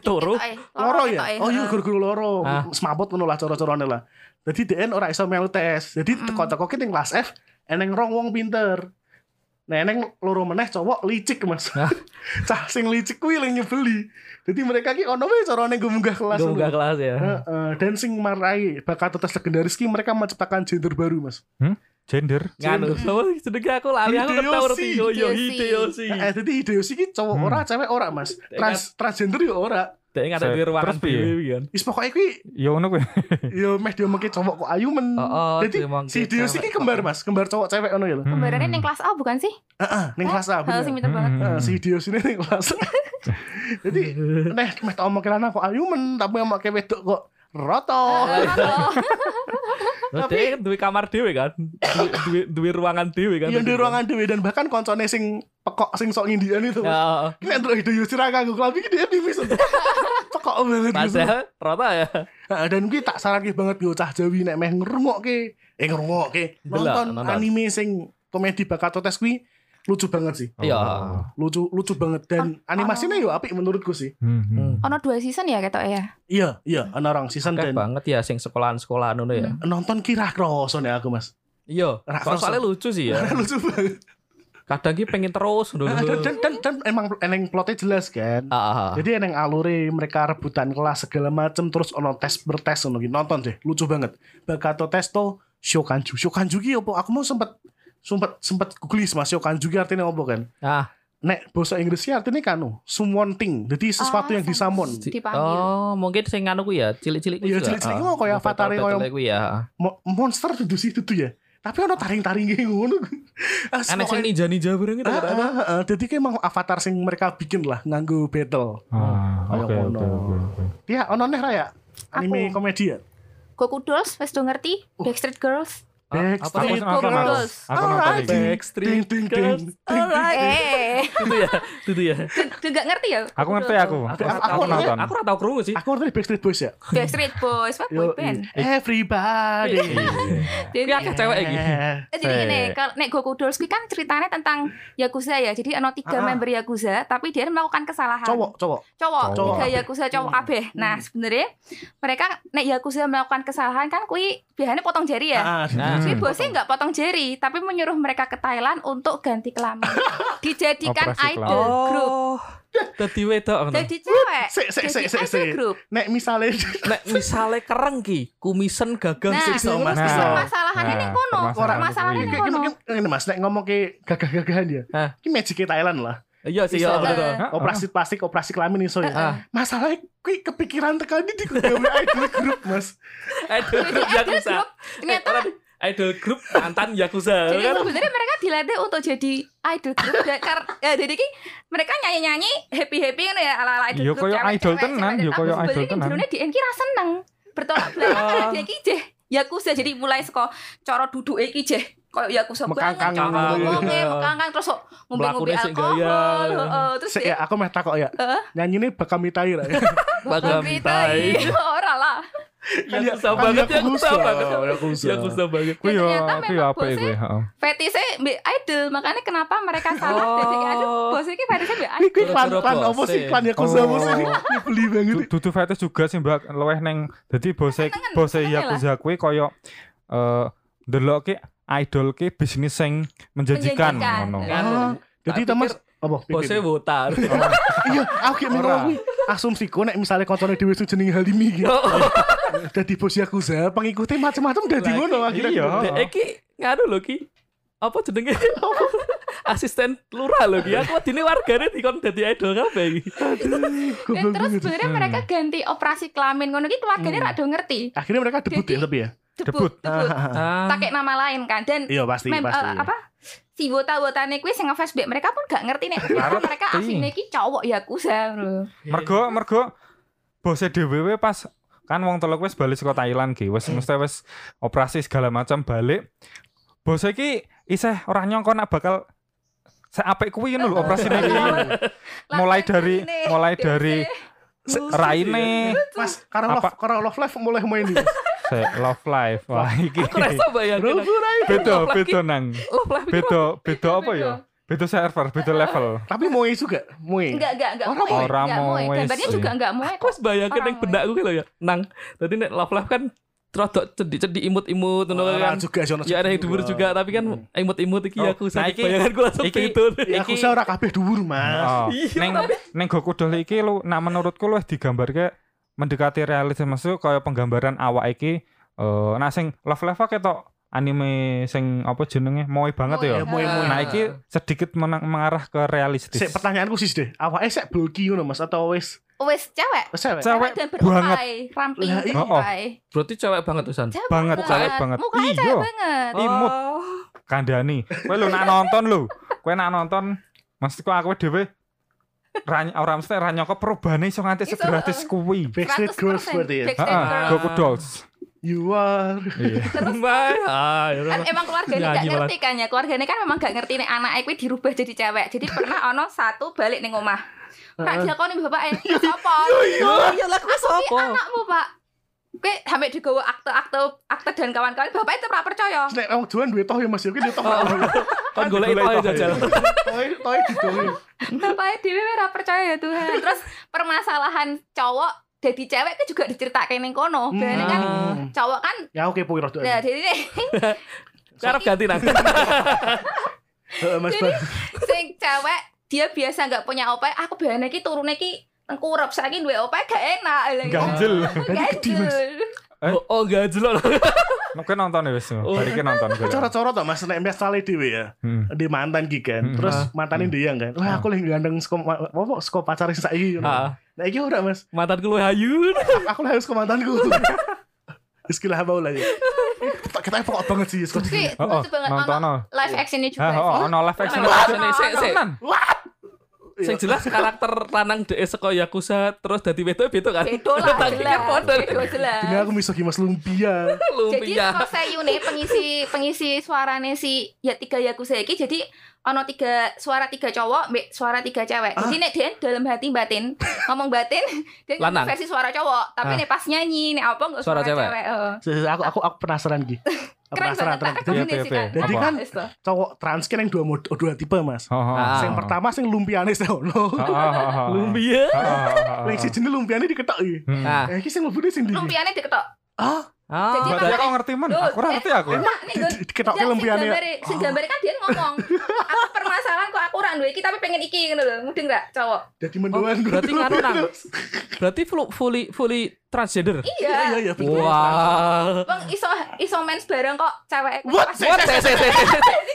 Speaker 2: Turu?
Speaker 4: eh.
Speaker 1: Loro ya?
Speaker 4: eh.
Speaker 1: Oh iya
Speaker 4: Heeh.
Speaker 1: goro-goro loro.
Speaker 2: Ah.
Speaker 1: Semaput ngono lah cara-carane lah. Jadi DN ora iso melu tes. Jadi
Speaker 4: Mm.
Speaker 1: teko-teko ki ning kelas F eneng rong wong pinter. Nah, eneng loro meneh cowok licik, Mas. *laughs* Cah sing licik kuwi lagi nyebeli. Jadi mereka ki ono wae carane munggah kelas.
Speaker 2: Gue kelas ya.
Speaker 1: Heeh, dan sing marai bakat tes legendaris ki mereka menciptakan gender baru, Mas.
Speaker 3: Gender.
Speaker 2: Nganu, sama jenenge aku lali aku
Speaker 1: Hideyoshi.
Speaker 2: ketawa ngerti. Oh iya
Speaker 4: Hideyoshi.
Speaker 2: Hideyoshi.
Speaker 1: Eh, jadi Hideyoshi ki cowok
Speaker 3: Hmm.
Speaker 1: ora, cewek ora, Mas. Trans transgender yo ora.
Speaker 2: Dek ngadek
Speaker 3: Set.
Speaker 2: di ruangan dhewe kan.
Speaker 1: Wis pokoke kuwi
Speaker 3: Ya ngono kuwi. *laughs*
Speaker 1: ya meh dia mungkin cowok kok ayu men.
Speaker 2: Oh, oh,
Speaker 1: Jadi si iki
Speaker 2: kok.
Speaker 1: kembar Mas, kembar cowok cewek ngono ya lho.
Speaker 4: Kembarannya ning kelas A bukan sih?
Speaker 1: Heeh, ning kelas A.
Speaker 4: Sing
Speaker 1: bener.
Speaker 4: pinter banget.
Speaker 3: Hmm.
Speaker 1: Si Dios ini ning kelas. *laughs* Jadi neh meh tak omong kelana kok ayu men, tapi omong ke wedok kok roto.
Speaker 4: Halo. *laughs*
Speaker 2: Dek kan duwe kamar dhewe kan. Duwe duwe, duwe ruangan dhewe kan.
Speaker 1: Iya di ruangan dhewe dan bahkan koncone sing pekok sing sok ngindian itu. Mas.
Speaker 2: Ya,
Speaker 1: Ini Android Hido Yusra kelambi dia tipis. *laughs* Pekok banget gitu.
Speaker 2: padahal rata ya.
Speaker 1: Nah, dan gue tak saranke banget gue cah Jawi nek meh ngrungokke, eh ngrungokke nonton anime sing komedi Bakato Tes kuwi lucu banget sih.
Speaker 2: Iya.
Speaker 3: Oh.
Speaker 1: Lucu lucu banget dan animasinya yo apik menurutku sih.
Speaker 3: Hmm, hmm.
Speaker 2: Hmm.
Speaker 4: Ono dua season ya ketok ya.
Speaker 1: Iya, iya, ana orang season
Speaker 2: Akeh
Speaker 1: dan
Speaker 2: banget ya sing sekolahan-sekolahan ngono ya.
Speaker 1: nonton kira kroso nih aku Mas.
Speaker 2: Iya, soalnya lucu sih ya. *laughs*
Speaker 1: lucu banget.
Speaker 2: Kadang ki pengen terus ngono.
Speaker 1: dan, *laughs* dan, dan, dan emang eneng plotnya jelas kan.
Speaker 2: Ah, ah, ah.
Speaker 1: Jadi eneng alure mereka rebutan kelas segala macem terus ono tes bertes ngono gitu. Nonton deh, lucu banget. Bakato tes to Shokanju. Shokanju ki opo? Aku mau sempet sempet sempet googlis Mas Shokanju ki artinya opo kan?
Speaker 2: Ah,
Speaker 1: Nek bahasa Inggrisnya artinya kanu, summon thing. Jadi sesuatu
Speaker 4: Ah,
Speaker 1: yang disamon.
Speaker 4: di- Dipanggil.
Speaker 2: Oh, mungkin sing anu ku ya, cilik-cilik ku
Speaker 1: Iya,
Speaker 2: juga.
Speaker 1: cilik-cilik
Speaker 2: Ah,
Speaker 1: ku kayak avatar kayak-
Speaker 2: ku ya.
Speaker 1: Mo- monster dudu sih dudu ya. Tapi ono taring-taring ngono. *laughs* Ah,
Speaker 2: Enek sing ninja-ninja bareng itu
Speaker 1: Ah, ah, ah, Jadi kayak emang avatar sing mereka bikin lah nganggo battle.
Speaker 3: Ah,
Speaker 1: Kayak
Speaker 3: Oke
Speaker 1: ngono.
Speaker 3: oke oke.
Speaker 1: Ya, ono neh raya. Anime komedi ya.
Speaker 4: Goku Dolls, wes do ngerti? Backstreet Girls.
Speaker 1: Backstreet
Speaker 2: apa
Speaker 3: Aku
Speaker 2: sih?
Speaker 3: aku
Speaker 4: Girls.
Speaker 3: nonton. Aku nonton.
Speaker 1: Ding,
Speaker 2: Backstreet
Speaker 1: ding,
Speaker 2: Alright.
Speaker 4: Eh,
Speaker 2: Itu ya, itu ya.
Speaker 4: juga ngerti ya?
Speaker 3: Aku ngerti aku.
Speaker 1: Aku-
Speaker 3: Aku, nonton.
Speaker 2: Aku ora tau krungu sih.
Speaker 1: Aku ngerti Backstreet Boys ya.
Speaker 4: Backstreet Boys, what boy band.
Speaker 1: everybody.
Speaker 4: Jadi,
Speaker 2: Kuwi akeh cewek iki.
Speaker 1: Eh,
Speaker 4: Eh, jadi
Speaker 3: Eh.
Speaker 4: gini, kalau nek Goku Dolls kuwi kan ceritanya tentang Yakuza ya. Jadi ono tiga member Yakuza, tapi dia melakukan kesalahan.
Speaker 1: Cowok, cowok.
Speaker 4: Cowok, tiga Yakuza cowok
Speaker 1: Hmm.
Speaker 4: kabeh. Nah, sebenarnya mereka nek Yakuza melakukan kesalahan kan kui biasanya potong jari ya.
Speaker 1: Ah,
Speaker 2: Nah.
Speaker 4: Jadi
Speaker 3: Hmm.
Speaker 4: bosnya nggak potong jari, tapi menyuruh mereka ke Thailand untuk ganti kelamin. *laughs* Dijadikan
Speaker 3: Operasi kelamin.
Speaker 4: idol group.
Speaker 2: Oh. Dadi wedok ngono.
Speaker 4: Jadi cewek.
Speaker 1: Sik, sik, sik, sik,
Speaker 4: idol
Speaker 1: sik.
Speaker 4: group.
Speaker 1: Nek misalnya *laughs*
Speaker 2: Nek misale kereng ki, kumisen gagang
Speaker 4: Nah,
Speaker 2: siksa mas.
Speaker 3: Nah.
Speaker 2: Bisa.
Speaker 4: Permasalahannya
Speaker 3: Nah,
Speaker 4: nih kono. nih
Speaker 1: Kayak
Speaker 4: kono.
Speaker 1: mungkin ini mas, nek ngomong ke gagah-gagahan ya. Ini magic Thailand lah.
Speaker 2: Iya sih,
Speaker 1: Bisa.
Speaker 2: iya bener.
Speaker 1: Operasi plastik, operasi kelamin iso ya.
Speaker 2: Ah.
Speaker 1: Masalahnya kui kepikiran tekan di gawe idol grup mas.
Speaker 2: Idol grup Yakuza.
Speaker 4: group. Ternyata
Speaker 2: idol grup mantan Yakuza *laughs*
Speaker 4: Jadi
Speaker 2: kan.
Speaker 4: sebenarnya mereka dilatih untuk jadi idol group dan *laughs* kar- ya jadi ki mereka nyanyi nyanyi happy happy kan ya ala ala idol
Speaker 3: Yo,
Speaker 4: group
Speaker 3: koyo
Speaker 4: cewek,
Speaker 3: idol tenan, yo,
Speaker 4: Tapi
Speaker 3: koyo
Speaker 4: sebenarnya
Speaker 3: idol tenan.
Speaker 4: jerone DN ki ra seneng bertolak belakang
Speaker 2: Oh.
Speaker 4: karena dia ki jeh Yakuza jadi mulai saka cara duduk iki jeh koyo Yakuza
Speaker 1: Mekangkang
Speaker 4: banget,
Speaker 2: gitu.
Speaker 4: ngomongnya mekangkang terus ngombe-ngombe alkohol
Speaker 2: gaya.
Speaker 4: heeh, terus
Speaker 1: ya, aku meh takok ya.
Speaker 4: Heeh.
Speaker 1: Nyanyi ini bakal mitai lah *laughs* ya.
Speaker 2: Bakal mitai. *laughs*
Speaker 4: ora lah *laughs*
Speaker 2: Yakuza
Speaker 1: Kan
Speaker 2: banget,
Speaker 1: Yakuza,
Speaker 2: Yakuza banget.
Speaker 1: Yakuza.
Speaker 2: Yakuza banget.
Speaker 3: Kuwi yo
Speaker 4: ternyata memang bosnya-
Speaker 3: heeh.
Speaker 4: fetisnya mbek idol makanya kenapa mereka salah
Speaker 2: Oh.
Speaker 4: jadi idol bosnya ki fetisnya
Speaker 1: Ini
Speaker 4: idol
Speaker 1: kui klan klan apa sih klan Yakuza
Speaker 3: Oh.
Speaker 1: apa sih? Ini beli banget.
Speaker 3: Du- Dudu fetish juga sih Mbak luweh neng bose
Speaker 4: senengen lah.
Speaker 3: Yakuza kuwi koyo eh ndelok ki idol ki bisnis sing menjanjikan
Speaker 4: Menjanjikan.
Speaker 3: ngono.
Speaker 1: Ah, Jadi Thomas apa?
Speaker 2: Bosnya botar. *laughs*
Speaker 1: Iya, aku kayak kuwi asumsiku nek misalnya koncone dhewe sing jenenge Halimi gitu. *laughs* Dadi bos Yakuza, pengikutnya macam-macam dadi ngono akhirnya.
Speaker 3: iya.
Speaker 2: Iki nganu lho ki. Apa jenenge? *laughs* Asisten lurah lho ki. Aku dine wargane dikon dadi idol kabeh iki.
Speaker 4: Dan
Speaker 1: Goblok
Speaker 4: terus sebenarnya mereka ganti operasi kelamin ngono ki keluarganya
Speaker 1: Hmm.
Speaker 4: rada ngerti.
Speaker 1: Akhirnya mereka debut
Speaker 4: Jadi-
Speaker 1: ya tapi ya.
Speaker 3: Debut.
Speaker 4: Debut, debut.
Speaker 2: Ah.
Speaker 4: Pakai nama lain kan dan
Speaker 1: Iya pasti
Speaker 4: mem-
Speaker 1: pasti.
Speaker 4: eh, apa si wota-wotane kuwi sing nge-flashback mereka pun gak ngerti nek mereka
Speaker 3: Ngerti.
Speaker 4: asline ki cowok Yakuza bro.
Speaker 3: Mergo mergo bose dhewe we pas kan wong teluk wis balik saka Thailand ki wis mesti wis operasi segala macam balik bose iki isih ora nyangka nak bakal seapik kuwi ngono lho operasi iki *laughs* mulai dari mulai dari raine
Speaker 1: Mas, karena love, karena love life mulai main ini. *laughs*
Speaker 3: se love life wah iki
Speaker 2: Aku rasa bayangin.
Speaker 3: Nang
Speaker 2: Love life iki
Speaker 3: beda beda apa ya beda server beda level
Speaker 1: Tapi moe juga, moe.
Speaker 4: Enggak enggak enggak
Speaker 1: Orang
Speaker 4: moe,
Speaker 3: orang
Speaker 4: enggak moe. Gambarnya juga enggak moe
Speaker 2: Aku wis bayangin ning benakku ki lho ya. Nang. Dadi nek love life kan rodok cedik-cedik imut-imut ngono kan.
Speaker 1: juga Jonas.
Speaker 2: Ya ada yang dhuwur juga tapi kan imut-imut iki
Speaker 3: Oh,
Speaker 2: aku
Speaker 3: nah
Speaker 2: sakit
Speaker 3: iki-
Speaker 2: bayanganku langsung
Speaker 3: iki-
Speaker 2: beda.
Speaker 1: Ya aku ora kabeh dhuwur, Mas.
Speaker 3: Oh,
Speaker 2: Iya,
Speaker 3: neng neng Goku Doll iki lu nak menurutku lu digambarke mendekati realisme maksud kaya penggambaran awak iki eh nah sing Love Live ketok anime sing apa jenenge moe banget
Speaker 4: Moe,
Speaker 3: ya.
Speaker 1: Ya, moe-moe.
Speaker 3: Nah iki sedikit menang- mengarah ke realistis.
Speaker 1: Sik pertanyaanku sih deh, awake sik bulky ngono Mas atau wis
Speaker 4: wis cewek.
Speaker 1: Cewek.
Speaker 3: Cewek
Speaker 4: dan ramping,
Speaker 1: Lah, iya.
Speaker 4: beropai.
Speaker 2: Berarti cewek banget tusan.
Speaker 4: Cewek
Speaker 3: Banget,
Speaker 4: banget.
Speaker 3: cewek banget.
Speaker 4: Mukanya
Speaker 3: Iya.
Speaker 4: cewek banget.
Speaker 3: Imut. Kandani. Kowe lu nak nonton lu. Kowe nak nonton maksudku aku dhewe ra ora mesti ra nyokap perubahane iso nganti segratis kuwi.
Speaker 1: Backstreet Girls berarti ya.
Speaker 3: Heeh. Goku Dolls.
Speaker 1: You are.
Speaker 3: Iya. *laughs*
Speaker 2: Mbak, ah, ya
Speaker 4: kan emang keluarganya gak ngerti kan ya keluarganya kan memang gak ngerti nih anak aku dirubah jadi cewek jadi pernah ono satu balik ning omah Kak dilakoni bapak eh *laughs* apa?
Speaker 2: Oh, iya lah
Speaker 4: Ini
Speaker 2: sopo?
Speaker 4: anakmu pak Oke, sampai digawa akte-akte akte dan kawan-kawan bapak itu pernah percaya
Speaker 1: Nek wong Juan duwe toh ya Mas, ya duwe toh.
Speaker 2: Kan golek itu aja jajal.
Speaker 1: Toh toh didohi.
Speaker 4: Bapaknya Dewi ora percaya ya Tuhan Terus permasalahan cowok jadi cewek itu juga diceritakan ning kono Biasanya kan
Speaker 1: Hmm.
Speaker 4: cowok kan
Speaker 1: Ya oke puy rada.
Speaker 4: ya jadi nih *laughs*
Speaker 2: Karep ganti nang. *laughs*
Speaker 1: Mas.
Speaker 4: Jadi sing cewek dia biasa nggak punya opai aku biasanya ki turunnya ki tengkurap saiki duwe opai gak enak lagi.
Speaker 3: Ganjel.
Speaker 4: ganjel
Speaker 3: Eh?
Speaker 2: Oh, oh enggak jelas.
Speaker 3: Kowe nonton ya wis. Bariki nonton.
Speaker 1: Cara-cara toh Mas nek misale dhewe ya.
Speaker 3: Hmm.
Speaker 1: Di mantan ki kan.
Speaker 3: Hmm.
Speaker 1: Terus
Speaker 2: Ah.
Speaker 1: mantanin dia kan. Wah, aku lagi gandeng seko apa seko pacare saiki ngono.
Speaker 2: Ah,
Speaker 1: Nah iki ora Mas.
Speaker 2: mantanku luwih ayu.
Speaker 1: Aku *laughs* lah harus ke mantanku. Iskilah apa lagi. Kita pokok banget sih.
Speaker 4: Tapi
Speaker 3: Oh, oh,
Speaker 4: lucu banget
Speaker 3: nonton no.
Speaker 4: live actionnya juga
Speaker 3: Ah, oh, ono live action.
Speaker 2: Sini, sik, sik. Sing jelas karakter lanang dhek saka Yakuza terus dadi wedok beda kan.
Speaker 4: Bedo lah
Speaker 2: Tak pikir
Speaker 4: jelas.
Speaker 2: padha.
Speaker 1: Dini aku miso Mas Lumpia.
Speaker 4: Jadi
Speaker 2: Lumpia.
Speaker 4: saya Yune pengisi pengisi suarane si ya tiga Yakuza iki jadi ono tiga suara tiga cowok, mbek suara tiga cewek. Jadi nek dia dalam hati batin *laughs* ngomong batin
Speaker 2: Lanang.
Speaker 4: versi suara cowok, tapi
Speaker 2: Ah.
Speaker 4: nek pas nyanyi nek apa enggak
Speaker 2: Suara
Speaker 4: suara,
Speaker 2: cewek.
Speaker 4: cewek. heeh.
Speaker 1: Aku aku aku penasaran ki. *laughs*
Speaker 4: Keren banget tak
Speaker 1: tenan.
Speaker 3: Iya,
Speaker 4: rekomendasi
Speaker 3: iya,
Speaker 4: kan.
Speaker 1: Jadi kan cowok trans kan yang dua mod, dua tipe Mas.
Speaker 3: Oh, oh.
Speaker 1: Yang pertama sing lumpiane sih ono.
Speaker 3: Oh, oh, oh, oh.
Speaker 2: Lumpia.
Speaker 3: Oh, oh, oh, oh.
Speaker 1: Yang si jenis lumpiane diketok iki.
Speaker 3: Hmm.
Speaker 2: Ah.
Speaker 1: Eh iki sing mlebune sing ndi?
Speaker 4: Lumpiane diketok.
Speaker 1: Ah,
Speaker 2: Ah,
Speaker 4: Jadi
Speaker 3: kok ngerti men?
Speaker 4: Loh,
Speaker 3: Aku ora ngerti aku.
Speaker 4: Enggak, nih,
Speaker 1: di-
Speaker 4: Gun.
Speaker 1: di- diketokke
Speaker 4: Enggak,
Speaker 1: lumpiane.
Speaker 4: Sing gambare, gambare kan dia ngomong, aku permasalahan kok aku ora duwe iki tapi pengen iki ngono lho. Mudeng enggak cowok?
Speaker 1: Jadi mendoan.
Speaker 2: Oh, berarti Nang. *laughs* berarti full- fully fully transgender.
Speaker 1: Iya
Speaker 4: Iya.
Speaker 1: iya.
Speaker 2: Wah.
Speaker 4: Bang iso iso mens bareng kok cewek.
Speaker 1: What?
Speaker 2: What? Sik, sik, sik,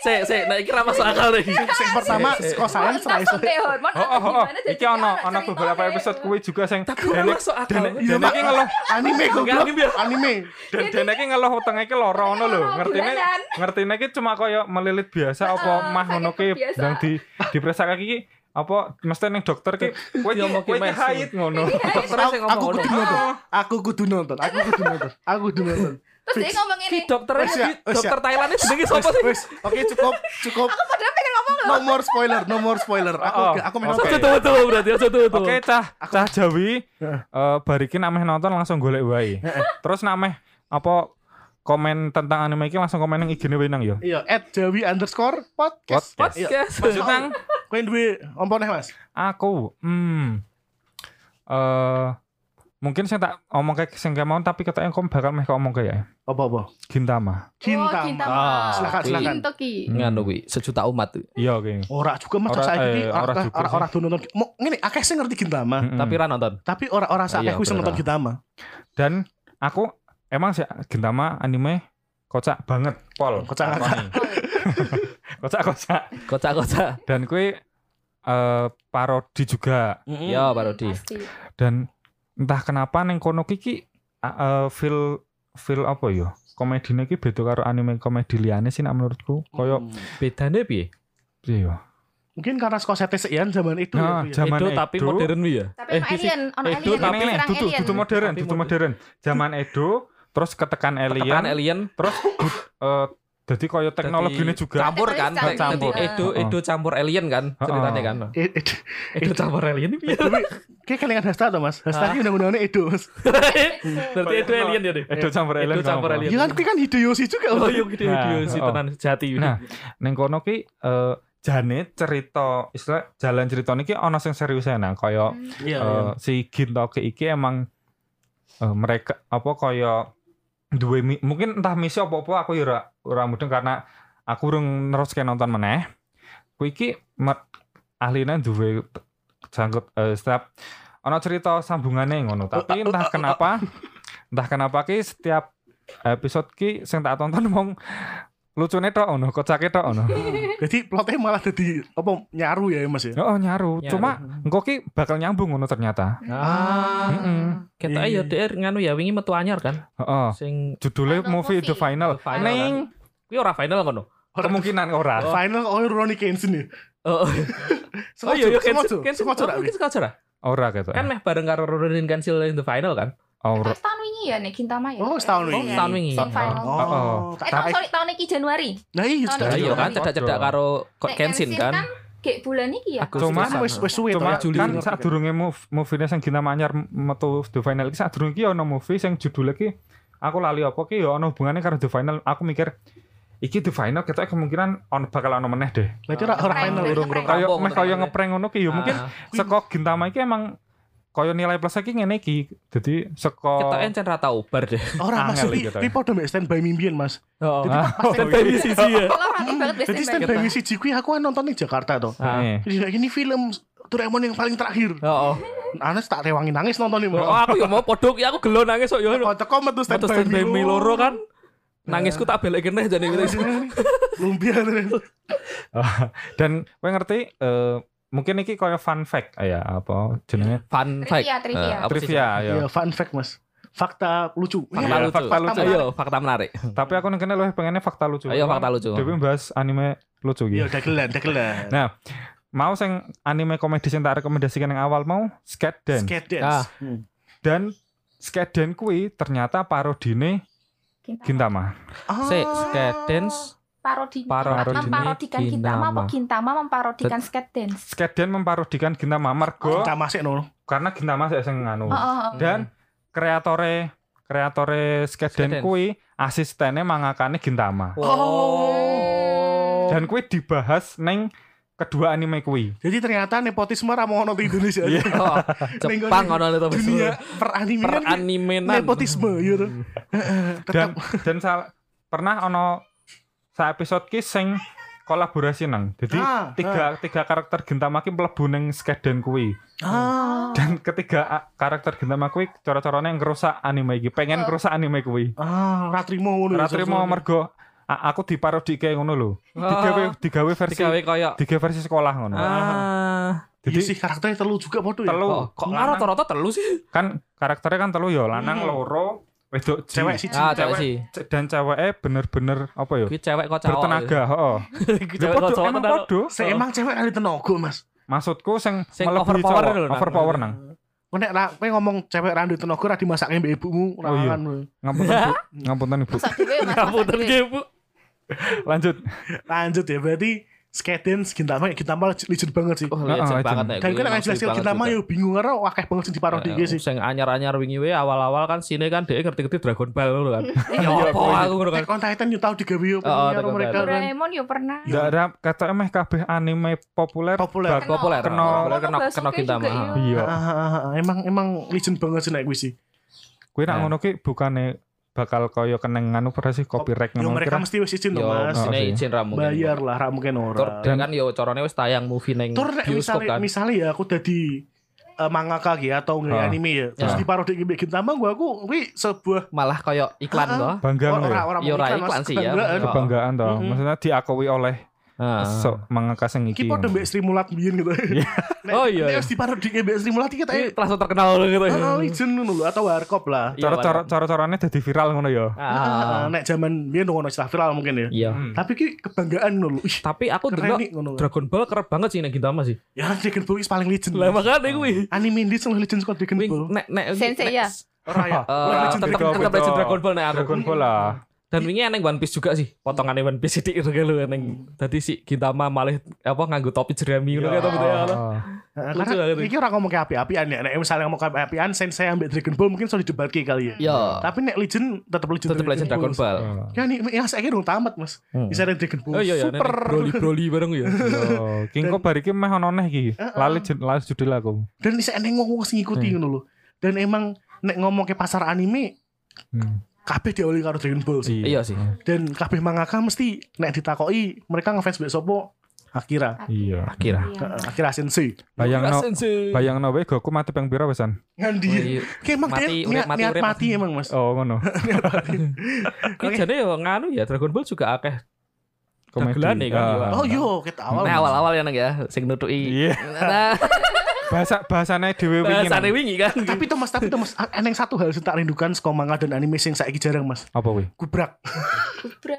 Speaker 2: sik, sik. Nah, iki ra masuk akal nih.
Speaker 1: Sing pertama
Speaker 2: Eh, eh.
Speaker 1: kok sayang
Speaker 4: teh, hormon
Speaker 3: Oh, oh, oh, oh. Iki ono
Speaker 4: anak
Speaker 3: ono beberapa episode
Speaker 4: gitu.
Speaker 3: kuwi juga sing Dene
Speaker 2: masuk akal.
Speaker 3: Dene Dene iki ngeluh
Speaker 1: anime goblok.
Speaker 2: anime.
Speaker 1: Anime.
Speaker 3: dan Dene iki ngeluh wetenge iki lara ngono lho. Ngertine ngertine iki cuma kaya melilit biasa apa mah ngono ki ndang di diperiksa kaki iki apa mesti ning dokter ki *laughs* kowe iki
Speaker 2: Diomongke
Speaker 3: kowe haid ngono. *laughs*
Speaker 2: Dokter
Speaker 1: Aku, kudu nonton. Aku kudu nonton. Aku kudu nonton. Aku kudu nonton.
Speaker 4: Terus dia ngomong
Speaker 2: Ki
Speaker 4: ini.
Speaker 2: dokter
Speaker 1: ya, wes
Speaker 2: dokter
Speaker 1: ya.
Speaker 2: Thailand jenenge
Speaker 1: Wes,
Speaker 2: sapa sih?
Speaker 1: Oke cukup cukup.
Speaker 4: Aku padahal pengen ngomong loh.
Speaker 1: No more spoiler, no more spoiler. Aku
Speaker 3: Oh,
Speaker 1: aku main
Speaker 3: oke.
Speaker 2: Ojo tuh tuh berarti ojo tuh tuh.
Speaker 3: Oke cah cah Jawi eh bariki nameh nonton langsung golek wae. Terus nameh apa komen tentang anime iki langsung komen yang IG-ne nang yo.
Speaker 1: Iya, at Jawi underscore podcast.
Speaker 3: Podcast.
Speaker 1: Iya.
Speaker 2: Podcast.
Speaker 1: Masuk nang. Kowe duwe ompone Mas?
Speaker 3: Aku hmm eh mungkin saya tak omong kayak sing kayak mau tapi katanya kamu bakal meh ngomong kayak
Speaker 1: Apa-apa?
Speaker 3: Gintama.
Speaker 1: Cinta.
Speaker 4: Oh, cinta.
Speaker 2: Ah,
Speaker 1: Silakan, silakan.
Speaker 4: Kintoki.
Speaker 2: Nganu kuwi sejuta umat.
Speaker 3: Iya oke.
Speaker 1: Ora juga mas saiki iki
Speaker 3: eh, ora
Speaker 1: ora ora nonton. Mo ngene akeh sing ngerti Gintama,
Speaker 3: Mm-mm.
Speaker 2: Tapi ra nonton.
Speaker 1: tapi ora ora sak
Speaker 2: Iya,
Speaker 1: akeh sing nonton Gintama.
Speaker 3: dan aku emang sih Gintama anime kocak banget pol.
Speaker 1: Kocak
Speaker 3: Lakoni. *laughs* kocak kocak
Speaker 2: Kocak-kocak.
Speaker 3: dan kue eh parodi juga
Speaker 2: Ya, parodi.
Speaker 4: Pasti.
Speaker 3: dan entah kenapa neng kono kiki eh, feel feel apa yo komedinya ki beda karo anime komedi liane sih nak menurutku koyo
Speaker 1: Hmm.
Speaker 2: Bedane piye?
Speaker 3: piye yo
Speaker 1: Mungkin karena skosete sekian zaman itu
Speaker 3: Nah,
Speaker 1: ya. Bu, ya.
Speaker 3: Zaman
Speaker 2: Edo tapi
Speaker 3: Edo.
Speaker 2: modern ya.
Speaker 4: Tapi
Speaker 2: Eh,
Speaker 4: ono alien, ono
Speaker 2: Edo
Speaker 4: alien.
Speaker 2: tapi-
Speaker 4: Serang
Speaker 3: dudu,
Speaker 4: alien.
Speaker 3: dudu modern,
Speaker 2: Tapi
Speaker 3: dudu
Speaker 2: modern.
Speaker 3: modern. Zaman Edo, terus ketekan alien,
Speaker 2: Tekan alien
Speaker 3: terus eh jadi koyo teknologinya juga.
Speaker 2: campur kan
Speaker 4: Teknologi
Speaker 3: campur.
Speaker 2: Edo
Speaker 3: Heeh.
Speaker 2: Edo campur alien kan ceritanya kan Edo campur alien
Speaker 1: Tapi kayak kelingan Hasta tuh mas Hasta ini undang-undangnya Edo mas
Speaker 2: berarti Edo alien ya deh
Speaker 3: Edo campur alien.
Speaker 2: Edo campur alien.
Speaker 1: Iya kan kan Hideyoshi juga
Speaker 2: oh
Speaker 1: Mas.
Speaker 2: iya gede
Speaker 3: Nah,
Speaker 2: si
Speaker 3: oh.
Speaker 2: tenan jati
Speaker 3: Nah, neng kono ki eh jane cerita istilah jalan cerita niki ana sing serius nah kaya
Speaker 1: Iya
Speaker 3: eh,
Speaker 1: iya.
Speaker 3: si Gintoki iki emang eh, mereka apa kaya duwe mungkin entah misi apa-apa aku ya ora ora mudeng karena aku urung neruske nonton meneh. Kuwi iki ahline duwe t- sangkut eh, setiap ana cerita sambungane ngono, tapi entah kenapa entah kenapa ki setiap episode ki sing tak tonton mong lucune tok ono, kocake tok ono. *laughs*
Speaker 1: Jadi plotnya malah jadi apa nyaru ya Mas ya.
Speaker 3: Oh, nyaru.
Speaker 2: Nyaru.
Speaker 3: Cuma engko ki bakal nyambung ngono ternyata.
Speaker 2: Ah.
Speaker 3: Heeh.
Speaker 2: Kita
Speaker 1: Iya.
Speaker 2: ya DR nganu ya wingi metu anyar kan.
Speaker 3: Heeh.
Speaker 2: Sing
Speaker 3: Judulnya movie The. Final.
Speaker 2: The Final,
Speaker 3: Ning
Speaker 2: kuwi ora final kono.
Speaker 3: kemungkinan ora.
Speaker 1: Final oh Ronnie Kenshin ya.
Speaker 2: Oh, oh *laughs* iya iya
Speaker 1: Sengaja,
Speaker 2: Kensin Kensin oh,
Speaker 1: rak.
Speaker 3: Ora gitu.
Speaker 2: Kan meh bareng karo Ronin Cancel in the final kan.
Speaker 4: Tahun wingi ya nek Gintama ya.
Speaker 1: Oh, setahun
Speaker 2: Oh,
Speaker 1: wingi.
Speaker 2: tahun wingi.
Speaker 4: Sing final.
Speaker 1: Oh,
Speaker 3: Oh,
Speaker 4: Eh, tahun sorry tahun iki Januari.
Speaker 1: Nah iya sudah.
Speaker 2: Lah
Speaker 4: Iya,
Speaker 2: iya kan
Speaker 3: iya.
Speaker 2: cedak-cedak karo Kenshin kan.
Speaker 4: Kayak bulan iki ya.
Speaker 3: Cuman
Speaker 1: wis wis suwe
Speaker 3: Cuma
Speaker 1: to, ya.
Speaker 2: Juli
Speaker 3: kan saat durunge move movie sing Gintama anyar metu The Final iki saat durunge ki ono movie sing judulnya ki aku lali apa ki ya ono hubungannya karo The Final. Aku mikir iki The Final ketok kemungkinan ono bakal ono meneh deh.
Speaker 1: Berarti ora ora
Speaker 4: Prank,
Speaker 1: final.
Speaker 4: prank,
Speaker 2: Urung-urung
Speaker 4: prank.
Speaker 3: Kayak meh kaya
Speaker 2: kan.
Speaker 3: ngeprank ngono ki ya mungkin
Speaker 2: Ah.
Speaker 3: saka Gintama iki emang kaya nilai plus iki ngene iki. Dadi saka
Speaker 2: Kita encen ra tau bar deh. *laughs*
Speaker 1: Ora Mas, iki
Speaker 3: iki
Speaker 1: padha mek standby mimpian Mas.
Speaker 2: Oh.
Speaker 1: Jadi pas
Speaker 3: Oh,
Speaker 1: standby
Speaker 2: siji ya. *laughs*
Speaker 1: Jadi
Speaker 4: standby.
Speaker 1: siji kuwi aku kan nonton di Jakarta to.
Speaker 2: Ah.
Speaker 3: Eh.
Speaker 1: Jadi ini film Doraemon yang paling terakhir.
Speaker 2: Oh, oh.
Speaker 1: Anes tak rewangi nangis nonton ini.
Speaker 2: Oh, aku ya mau podok ya aku gelo nangis kok ya.
Speaker 1: Oh, teko metu
Speaker 2: Atau
Speaker 1: standby
Speaker 2: stand by mi loro kan. Nangisku tak balik kene jane gitu. *laughs*
Speaker 1: Lumpia.
Speaker 3: Dan kowe ngerti eh, mungkin iki kaya fun fact ah, ya apa jenenge
Speaker 2: Fun fact.
Speaker 4: Trivia, trivia.
Speaker 2: Eh, apa sih?
Speaker 3: trivia ya.
Speaker 1: Iya, fun fact Mas. Fakta lucu.
Speaker 2: Fakta
Speaker 3: Iya,
Speaker 2: lucu.
Speaker 3: fakta lucu.
Speaker 2: Ayo, fakta menarik.
Speaker 3: Tapi aku nengkene luwih pengennya fakta lucu.
Speaker 2: Ayo fakta lucu.
Speaker 3: Dewi bahas anime lucu
Speaker 1: Iya,
Speaker 3: gitu.
Speaker 1: dagelan, dagelan.
Speaker 3: Nah, mau sing anime komedi sing tak rekomendasikan yang awal mau Skate Dance.
Speaker 1: Skate
Speaker 2: Ah.
Speaker 1: dance. Hmm.
Speaker 3: Dan Skate Dance kuwi ternyata parodine
Speaker 4: Gintama.
Speaker 3: Gintama.
Speaker 1: Ah.
Speaker 2: Si skate dance
Speaker 4: Parodi.
Speaker 2: Parodine
Speaker 4: Memparodikan Gintama apa
Speaker 2: Gintama.
Speaker 4: Gintama memparodikan skate dance.
Speaker 3: Skate Dance memparodikan Gintama mergo
Speaker 1: Kita masih no.
Speaker 3: karena Gintama sik sing nganu.
Speaker 4: Oh, oh, oh.
Speaker 3: Dan kreatore kreatore Skate
Speaker 2: Skate
Speaker 3: Dance kuwi asistennya mangakane Gintama.
Speaker 2: Oh.
Speaker 3: Dan kuwi dibahas neng kedua anime kuwi.
Speaker 1: Jadi ternyata nepotisme ra ono di Indonesia.
Speaker 3: Iya. *laughs*
Speaker 2: Oh, Jepang ono itu
Speaker 1: Dunia
Speaker 2: per
Speaker 1: nepotisme gitu.
Speaker 3: dan dan sal- pernah ono sa episode ki sing kolaborasi nang. Jadi
Speaker 1: Ah,
Speaker 3: tiga tiga karakter Gintama ki mlebu ning Skeden kuwi.
Speaker 1: Ah.
Speaker 3: Dan ketiga karakter Gintama kuwi cara-carane ngerusak anime iki, pengen ngerusak anime kuwi.
Speaker 1: Ah, ra trimo ngono.
Speaker 3: Ratri mau mergo a- aku diparodike ngono lho. Digawe digawe versi
Speaker 2: Digawe koyo
Speaker 3: digawe versi sekolah ngono.
Speaker 2: ah
Speaker 1: Jadi
Speaker 3: Jadi
Speaker 1: sih karakternya telu juga podo ya.
Speaker 3: telu
Speaker 2: oh, kok rata-rata telu sih?
Speaker 3: kan karakternya kan telu ya, lanang loro, wedok.
Speaker 1: Cewek siji.
Speaker 2: Ah, cewek sih.
Speaker 3: Dan ceweknya bener-bener apa ya?
Speaker 2: Cewek kok cowok.
Speaker 3: Bertenaga, *laughs* heeh.
Speaker 2: Cewek kok cowok
Speaker 3: emang podo.
Speaker 1: Saya emang cewek kali tenaga, Mas.
Speaker 3: Maksudku sing,
Speaker 2: Sing
Speaker 3: melebihi
Speaker 2: overpower
Speaker 3: cowok,
Speaker 2: lho,
Speaker 3: overpower nang.
Speaker 1: Nek ra kowe ngomong cewek randu tenaga ra dimasakne mbek ibumu,
Speaker 3: Oh, iya. Ngapunten, Bu. *laughs* Ngapunten Ibu.
Speaker 4: Masak dhewe Mas. masak
Speaker 2: Ngapunten
Speaker 4: dhewe.
Speaker 2: nggih, Bu.
Speaker 3: Lanjut.
Speaker 1: Lanjut ya, berarti skate dance Gintama Gintama legend banget sih.
Speaker 2: Oh, legend
Speaker 3: legend.
Speaker 2: banget ya.
Speaker 1: Dan kan nek jelas Gintama yo bingung karo akeh banget sing diparodi
Speaker 2: Eh,
Speaker 1: iki sih.
Speaker 2: Sing anyar-anyar wingi wae awal-awal kan sine kan dhek ngerti-ngerti Dragon Ball ngono kan. *laughs* Ya
Speaker 3: Iya,
Speaker 2: apa
Speaker 3: iya.
Speaker 2: aku ngono kan.
Speaker 1: Attack on Titan yo tau digawe yo
Speaker 2: Oh,
Speaker 1: mereka kan.
Speaker 4: Doraemon yo pernah.
Speaker 3: Enggak ada kata emeh kabeh anime populer.
Speaker 1: Populer.
Speaker 2: Populer.
Speaker 3: Kena-
Speaker 2: kena kena Gintama.
Speaker 4: iya.
Speaker 1: Emang emang legend banget sih nek kuwi sih.
Speaker 3: Kuwi nak ngono ki bukane bakal kaya keneng nganu ora sih copyright
Speaker 1: Yo
Speaker 3: ngono
Speaker 1: mereka
Speaker 3: kira.
Speaker 1: mesti wis izin
Speaker 2: Yo,
Speaker 1: lho, Mas.
Speaker 2: Sine
Speaker 3: sih.
Speaker 2: izin ra mungkin.
Speaker 1: Bayar lah, ra mungkin
Speaker 2: Tur
Speaker 1: ora.
Speaker 2: dan kan yo carane wis tayang movie ning
Speaker 1: Tur
Speaker 2: bioskop
Speaker 1: misalnya
Speaker 2: kan.
Speaker 1: misalnya ya aku dadi eh, mangaka gitu atau nge
Speaker 3: Ah.
Speaker 1: anime ya terus
Speaker 2: Ya.
Speaker 1: diparodi mbek Gintama gua aku kuwi sebuah
Speaker 2: Malah koyo iklan
Speaker 1: Ah,
Speaker 2: toh.
Speaker 3: Bangga ngono ya.
Speaker 1: ora
Speaker 2: Ya, ora iklan sih ya.
Speaker 1: kebanggaan.
Speaker 3: Toh.
Speaker 1: Mhm.
Speaker 3: Maksudnya diakui oleh
Speaker 2: Ah.
Speaker 3: sok mangaka sing
Speaker 1: Iki
Speaker 3: iki.
Speaker 1: podo mbek Sri Mulat biyen gitu. *laughs* Nek-
Speaker 2: Oh, iya,
Speaker 1: Nek
Speaker 2: iya.
Speaker 1: wis diparodi mbek Sri Mulat iki kita
Speaker 2: langsung terkenal gitu.
Speaker 1: Oh, legend ngono lho atau warkop lah.
Speaker 2: Iya,
Speaker 3: Cara-cara cara-carane dadi viral ngono ya.
Speaker 1: Ah, nek zaman biyen ngono istilah viral mungkin ya.
Speaker 2: Iya.
Speaker 3: Hmm.
Speaker 1: Tapi ki kebanggaan ngono lho. Ih,
Speaker 2: Tapi aku
Speaker 1: nih ngono.
Speaker 2: Dragon Ball kerep banget sih nek Gintama sih.
Speaker 1: Ya Dragon Ball is paling legend.
Speaker 2: Lah makane kuwi.
Speaker 1: Anime ini sing legend kok Dragon Ball.
Speaker 2: nek nek
Speaker 4: Sensei ya?
Speaker 1: Ora ya.
Speaker 2: Eh, tetep
Speaker 1: Dragon Ball
Speaker 2: nek aku.
Speaker 3: Dragon Ball lah.
Speaker 2: Dan wingi eneng One Piece juga sih. Potongannya One Piece sithik gitu lho eneng. Dadi si Gintama malah apa nganggo topi jerami ngono
Speaker 1: Ya.
Speaker 2: kata betul ya.
Speaker 1: Heeh,
Speaker 2: Lucu
Speaker 1: Karena
Speaker 2: banget.
Speaker 1: iki ora ngomong kayak api-apian ya. Nek misalnya ngomong kayak api-apian Sensei ambek Dragon Ball mungkin sudah didebatke kali ya.
Speaker 2: Iya.
Speaker 1: Tapi nek legend tetep legend.
Speaker 2: Tetep legend Dragon Ball.
Speaker 1: Ya nih, ya saya kira tamat mas.
Speaker 2: Hmm.
Speaker 1: Bisa ada Dragon Ball.
Speaker 2: Oh iya ya,
Speaker 1: Super.
Speaker 2: Broly Broly bareng ya. *laughs*
Speaker 3: Yo, King kok bariki meh ono neh iki. Lali jen- lali judul aku.
Speaker 1: Dan bisa eneng ngomong sing ngikuti ngono lho. Dan emang nek ngomong ke pasar anime
Speaker 3: Hmm.
Speaker 1: Kabeh diawali karo Dragon Ball sih.
Speaker 2: Iya sih.
Speaker 1: Dan kabeh mangaka mesti nek ditakoki mereka ngefans mbek sopo Akira.
Speaker 3: Iya.
Speaker 2: Akira.
Speaker 4: Iya.
Speaker 1: Heeh, Akira Sensei.
Speaker 3: Bayangno
Speaker 2: Sensei.
Speaker 3: bayangno wae Goku mati ping pira wesan?
Speaker 2: Oh,
Speaker 1: dia.
Speaker 2: iya.
Speaker 1: Kayak emang
Speaker 2: Mati,
Speaker 1: niat,
Speaker 2: mati,
Speaker 1: niat mati emang mas.
Speaker 3: Oh ngono. *laughs*
Speaker 2: Kuwi jane yo nganu ya Dragon Ball juga akeh
Speaker 3: komedi.
Speaker 2: dagelan nih kan,
Speaker 3: Ah.
Speaker 2: iya.
Speaker 1: Oh yo, kita awal.
Speaker 2: Nah awal-awal ya nang ya, sing nutuki.
Speaker 3: Iya. *laughs*
Speaker 2: Nah,
Speaker 3: Bahasa bahasane dhewe wingi.
Speaker 2: bahasane wingi kan.
Speaker 1: Tapi tuh mas, tapi tuh mas, eneng satu hal yang tak rindukan saka manga dan anime sing saiki jarang mas.
Speaker 3: Apa kuwi?
Speaker 1: Gubrak.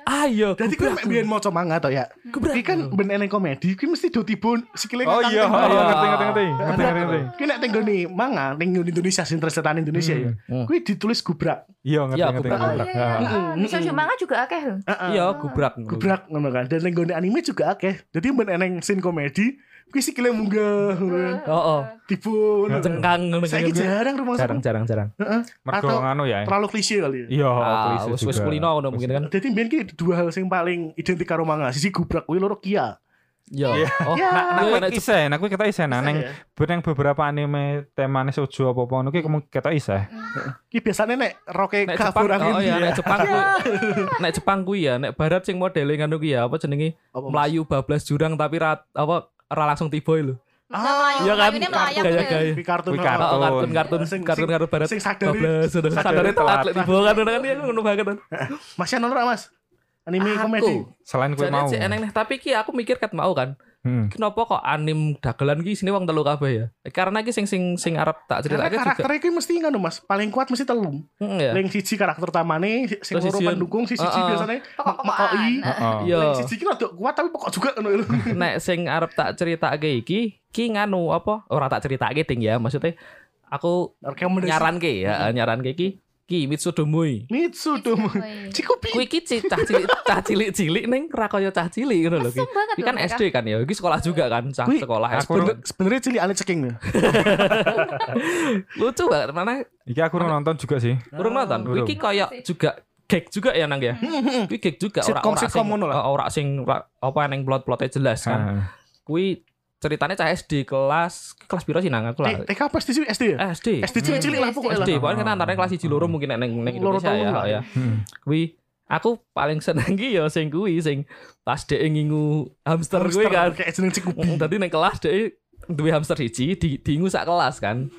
Speaker 2: Ah iya,
Speaker 1: Jadi kan mek biyen maca manga to ya.
Speaker 2: Gubrak.
Speaker 1: Iki kan ben eneng komedi, iki mesti do tiba sikile
Speaker 3: Oh iya, oh, ngerti ngerti ngerti. Ngerti ngerti ngerti.
Speaker 1: Ki nek nih manga ning Indonesia sing translatean Indonesia ya.
Speaker 2: Hmm.
Speaker 1: Kuwi ditulis gubrak.
Speaker 3: Iya ngerti
Speaker 2: Iya,
Speaker 3: ngerti
Speaker 2: gubrak.
Speaker 4: Oh
Speaker 3: gubrak.
Speaker 4: iya, iya. Bisa manga juga akeh.
Speaker 2: Iya, gubrak.
Speaker 1: Gubrak ngono kan. Dan ning anime juga akeh. Jadi ben eneng scene komedi, kuwi sikile munggah.
Speaker 2: Oh, oh.
Speaker 1: Tiba.
Speaker 2: Cengkang ngono
Speaker 1: Saiki
Speaker 2: kan.
Speaker 1: jarang rumah
Speaker 2: Jarang, jarang, jarang.
Speaker 3: Mergo
Speaker 1: Atau
Speaker 3: nganu ya.
Speaker 1: terlalu klise kali ya.
Speaker 3: Iya,
Speaker 2: Ah,
Speaker 3: klise
Speaker 2: wis wis kulino ngono mungkin kan.
Speaker 1: Jadi biyen ki dua hal sing paling identik karo manga. Sisi gubrak kuwi loro Kia.
Speaker 2: Iya.
Speaker 3: Iya.
Speaker 2: Oh,
Speaker 1: Ya.
Speaker 3: Nah,
Speaker 2: iya,
Speaker 3: nah,
Speaker 2: nek
Speaker 3: kuwi isih, nah kuwi kita isih nah ning
Speaker 1: Saya.
Speaker 3: ben yang beberapa anime temane sojo apa-apa ngono ki kemung kita isih.
Speaker 1: Ki biasane nek roke kabur angin
Speaker 2: oh iya, nek Jepang kuwi. Nek Jepang kuwi ya, nek barat sing modele ngono kuwi ya, apa jenenge? Melayu bablas jurang tapi apa ra langsung tiba lho.
Speaker 1: Ah,
Speaker 2: Iya kan? Gaya-
Speaker 1: kartun.
Speaker 3: Kuwi
Speaker 1: oh,
Speaker 3: kartun.
Speaker 2: Oh, kartun kartun
Speaker 1: Sing-
Speaker 2: kartun
Speaker 1: sing-
Speaker 2: kartun barat.
Speaker 1: sing sadari
Speaker 2: sadare telat lek tiba kan kan ya ngono banget kan.
Speaker 1: Mas Yan ora Mas? Anime komedi.
Speaker 3: Selain
Speaker 2: Jadi
Speaker 3: mau.
Speaker 2: sih eneng nih, tapi ki aku mikir ket mau kan.
Speaker 3: Hmm.
Speaker 2: Kenapa kok anim dagelan ki sini wong telu kabeh ya? Karena ki sing sing sing arep tak
Speaker 1: Karena
Speaker 2: critakake juga.
Speaker 1: karakternya iki mesti ngono Mas. Paling kuat mesti telu.
Speaker 2: Hmm, ya.
Speaker 1: Leng siji karakter utamane, sing loro pendukung, si siji
Speaker 2: Heeh.
Speaker 1: biasane mekoki.
Speaker 3: Heeh.
Speaker 2: Iya.
Speaker 1: Leng siji ki rada kuat tapi pokok juga ngono lho. *laughs*
Speaker 2: Nek sing arep tak critakake iki ki nganu apa? Ora tak critakake ting ya, maksudnya aku nyaranke ya, nyaranke iki ki Mitsudomoi.
Speaker 1: Mitsudomo.
Speaker 4: Woi.
Speaker 1: Cikupi.
Speaker 2: Kuwi ki ci- cah cilik cah cilik-cilik ning ra kaya cah cilik ngono lho ki.
Speaker 4: Mesum banget
Speaker 2: Iki kan. SD kan ya, iki sekolah juga kan, cah sekolah SD.
Speaker 1: Sebenarnya cilik ane ceking ya. *laughs*
Speaker 2: Lucu banget mana
Speaker 3: Iki aku urung nonton juga sih.
Speaker 2: Kurang nonton. Kuwi iki kaya juga gag juga ya nang ya. Kuwi gag juga ora ora sing ora sing apa neng plot-plotnya jelas kan. Kuwi ceritanya cah SD kelas kelas piro sih nang aku lah.
Speaker 1: Eh, TK apa SD sih? SD ya?
Speaker 2: Eh, SD.
Speaker 1: SD cilik-cilik lah pokoknya lah.
Speaker 2: SD, pokoknya kan antara kelas 1 loro mungkin neng neng Indonesia ya,
Speaker 1: lah.
Speaker 2: ya.
Speaker 3: Hmm.
Speaker 2: Kuwi aku paling seneng ki ya sing kuwi sing pas dhek ngingu hamster kuwi kan.
Speaker 1: Kayak jeneng Cikupi.
Speaker 2: Mm, Dadi neng kelas dhek duwe hamster siji di diingu sak kelas kan.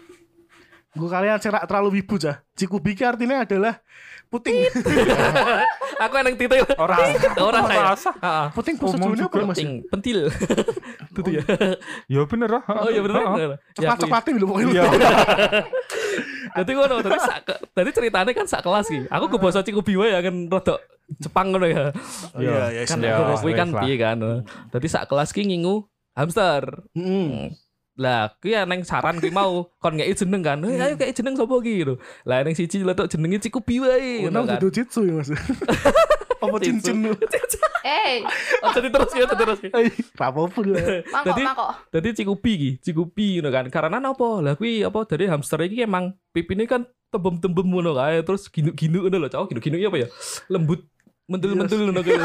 Speaker 1: Gue kalian cerak terlalu wibu cah. Cikubi ki artinya adalah puting.
Speaker 2: Aku neng titik.
Speaker 3: Ora.
Speaker 2: Ora saya. Heeh.
Speaker 1: puting
Speaker 3: Umum
Speaker 1: Jawa apa
Speaker 3: juga,
Speaker 1: Mas?
Speaker 2: Penting, pentil. Itu ya.
Speaker 3: Ya bener lah.
Speaker 2: Oh iya bener. Ya, aku-
Speaker 1: Coklat-coklatin lho pokoknya.
Speaker 3: Iya. *laughs*
Speaker 2: Dadi ngono, dadi sak dadi ceritane kan sak kelas ki. Aku ku basa Cikubi wae ya kan rada Jepang ngono ya.
Speaker 1: Iya, iya.
Speaker 2: Kan
Speaker 3: Ya,
Speaker 2: aku kuwi kan
Speaker 3: wis lah.
Speaker 2: piye kan. Dadi sak kelas ki ngingu hamster.
Speaker 1: Heeh.
Speaker 2: Lah, kuwi ya neng saran kuwi mau kon ngeki jeneng kan. Eh, ayo ngeki jeneng sapa ki gitu. Lah neng siji letok jenenge Cikubi wae
Speaker 1: Ngono
Speaker 2: ngono kan.
Speaker 1: kudu jitsu ya Mas. *laughs* Apa cincin lu?
Speaker 4: Eh,
Speaker 2: Oh, jadi terus ya, terus ya.
Speaker 1: Apa pun lah. *laughs*
Speaker 4: mangkok.
Speaker 2: Dadi Cikubi ki, Cikubi ngono kan. Karena napa? Lah kuwi apa dari hamster iki emang pipine kan tembem-tembem ngono kae terus ginu-ginu ngono lho, cowok ginu-ginu iya apa ya? Lembut mentul-mentul ngono kae.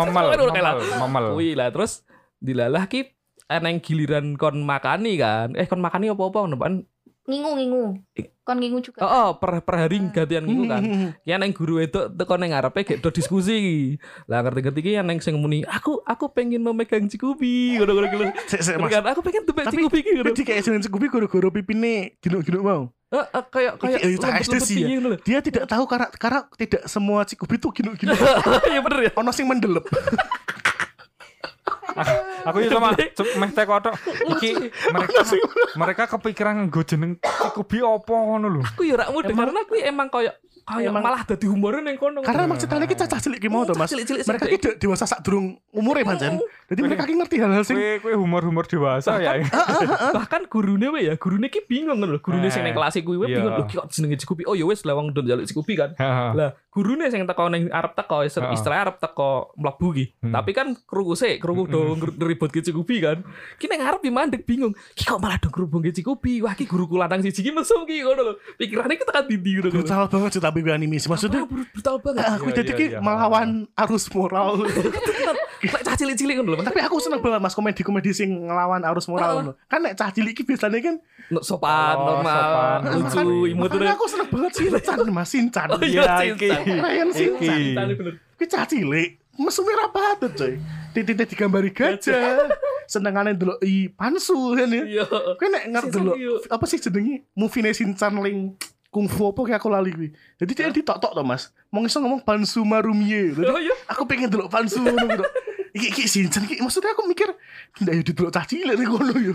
Speaker 3: Memel,
Speaker 2: Aduh, kayak
Speaker 3: memel, memel.
Speaker 2: Kuwi lah terus dilalah ki eneng giliran kon makani kan. Eh kon makani apa-apa ngono kan.
Speaker 4: Ngingu ngingu. Kon ngingu juga.
Speaker 2: Oh, oh per per hari gantian ngono kan. Ya neng guru itu teko neng ngarepe gek do diskusi. Lah ngerti-ngerti ki neng sing muni, aku aku pengen memegang Cikubi ngono-ngono. *laughs*
Speaker 1: Sik sik Mas.
Speaker 2: Kan aku pengen tuh
Speaker 1: Tapi-
Speaker 2: Cikubi ki ngono.
Speaker 1: Jadi kayak jeneng Cikupi goro-goro pipine gino-gino mau.
Speaker 2: Eh, eh, kayak kayak
Speaker 1: eh, cah SD sih ya.
Speaker 2: ngono.
Speaker 1: Dia tidak tahu karena karena tidak semua Cikupi tuh gino-gino. *laughs*
Speaker 2: Iya bener ya.
Speaker 1: Ono sing mendelep. *laughs*
Speaker 3: Aku itu cuk, meh teko tok. Iki mereka mereka kepikiran nggo jeneng Cikubi apa ngono lho.
Speaker 2: Aku ya rak mudeng karena aku emang kayak
Speaker 1: Emang-
Speaker 2: malah dadi humornya neng kono.
Speaker 1: Karena emang ceritanya kita cacah cilik ki mau to Mas.
Speaker 2: cilik-cilik
Speaker 1: Mereka
Speaker 2: sing
Speaker 1: ki de- dewasa sak durung umure pancen. Jadi mereka ki ngerti hal-hal sing
Speaker 3: Kuwi kuwi humor-humor dewasa ya.
Speaker 2: bahkan gurune we ya gurune ki bingung ngono lho. Gurune sing neng kelas kuwi
Speaker 3: Iya.
Speaker 2: bingung lho ki kok jenenge Cikubi oh ya wis lah wong don njaluk Cikubi kan. Lah gurune sing teko ning arep teko istilah arep teko mlebu ki
Speaker 3: Hmm.
Speaker 2: tapi kan krungu sik krungu do ngeribut ki Cikubi kan. Ki ning arep ki mandek bingung. Ki kok malah do ngerubung ki Cikubi wah ki guruku lanang siji ki mesum ki ngono lho. Pikirane ki tekan dindi ngono kan
Speaker 1: brutal banget sih tapi anime sih. Maksudnya
Speaker 2: brutal banget.
Speaker 1: Aku
Speaker 3: Iya,
Speaker 1: jadi
Speaker 3: iya,
Speaker 1: ki melawan arus moral. *laughs*
Speaker 2: Lek cah cilik-cilik ngono lho
Speaker 1: Tapi aku seneng banget mas komedi-komedi sing ngelawan arus moral ngono. Kan nek cah cilik ki biasanya kan
Speaker 2: No, sopan
Speaker 3: Oh,
Speaker 2: normal
Speaker 3: sopan.
Speaker 2: lucu imut
Speaker 1: makanya aku seneng banget Shinchan mas Shinchan.
Speaker 2: Oh iya,
Speaker 3: Iya, iki.
Speaker 1: Ryan Shinchan.
Speaker 3: Iki.
Speaker 2: Tadi bener.
Speaker 1: Ki cah cilik mesumnya rapatut coy. Titik digambari gajah. Senengane ndelok i pansu kan ya.
Speaker 2: iya
Speaker 1: Kowe nek ngerti
Speaker 2: iya.
Speaker 1: apa sih jenenge movie Shinchan ling kungfu apa kayak aku lali kuwi. Jadi dia ditok-tok to Mas. Mau iso ngomong pansu marumie. Jadi
Speaker 2: oh iya
Speaker 1: aku pengen delok pansu ngono gitu. Iki iki Shinchan iki maksudnya aku mikir ndak yo didelok cah cilik nek ngono yo.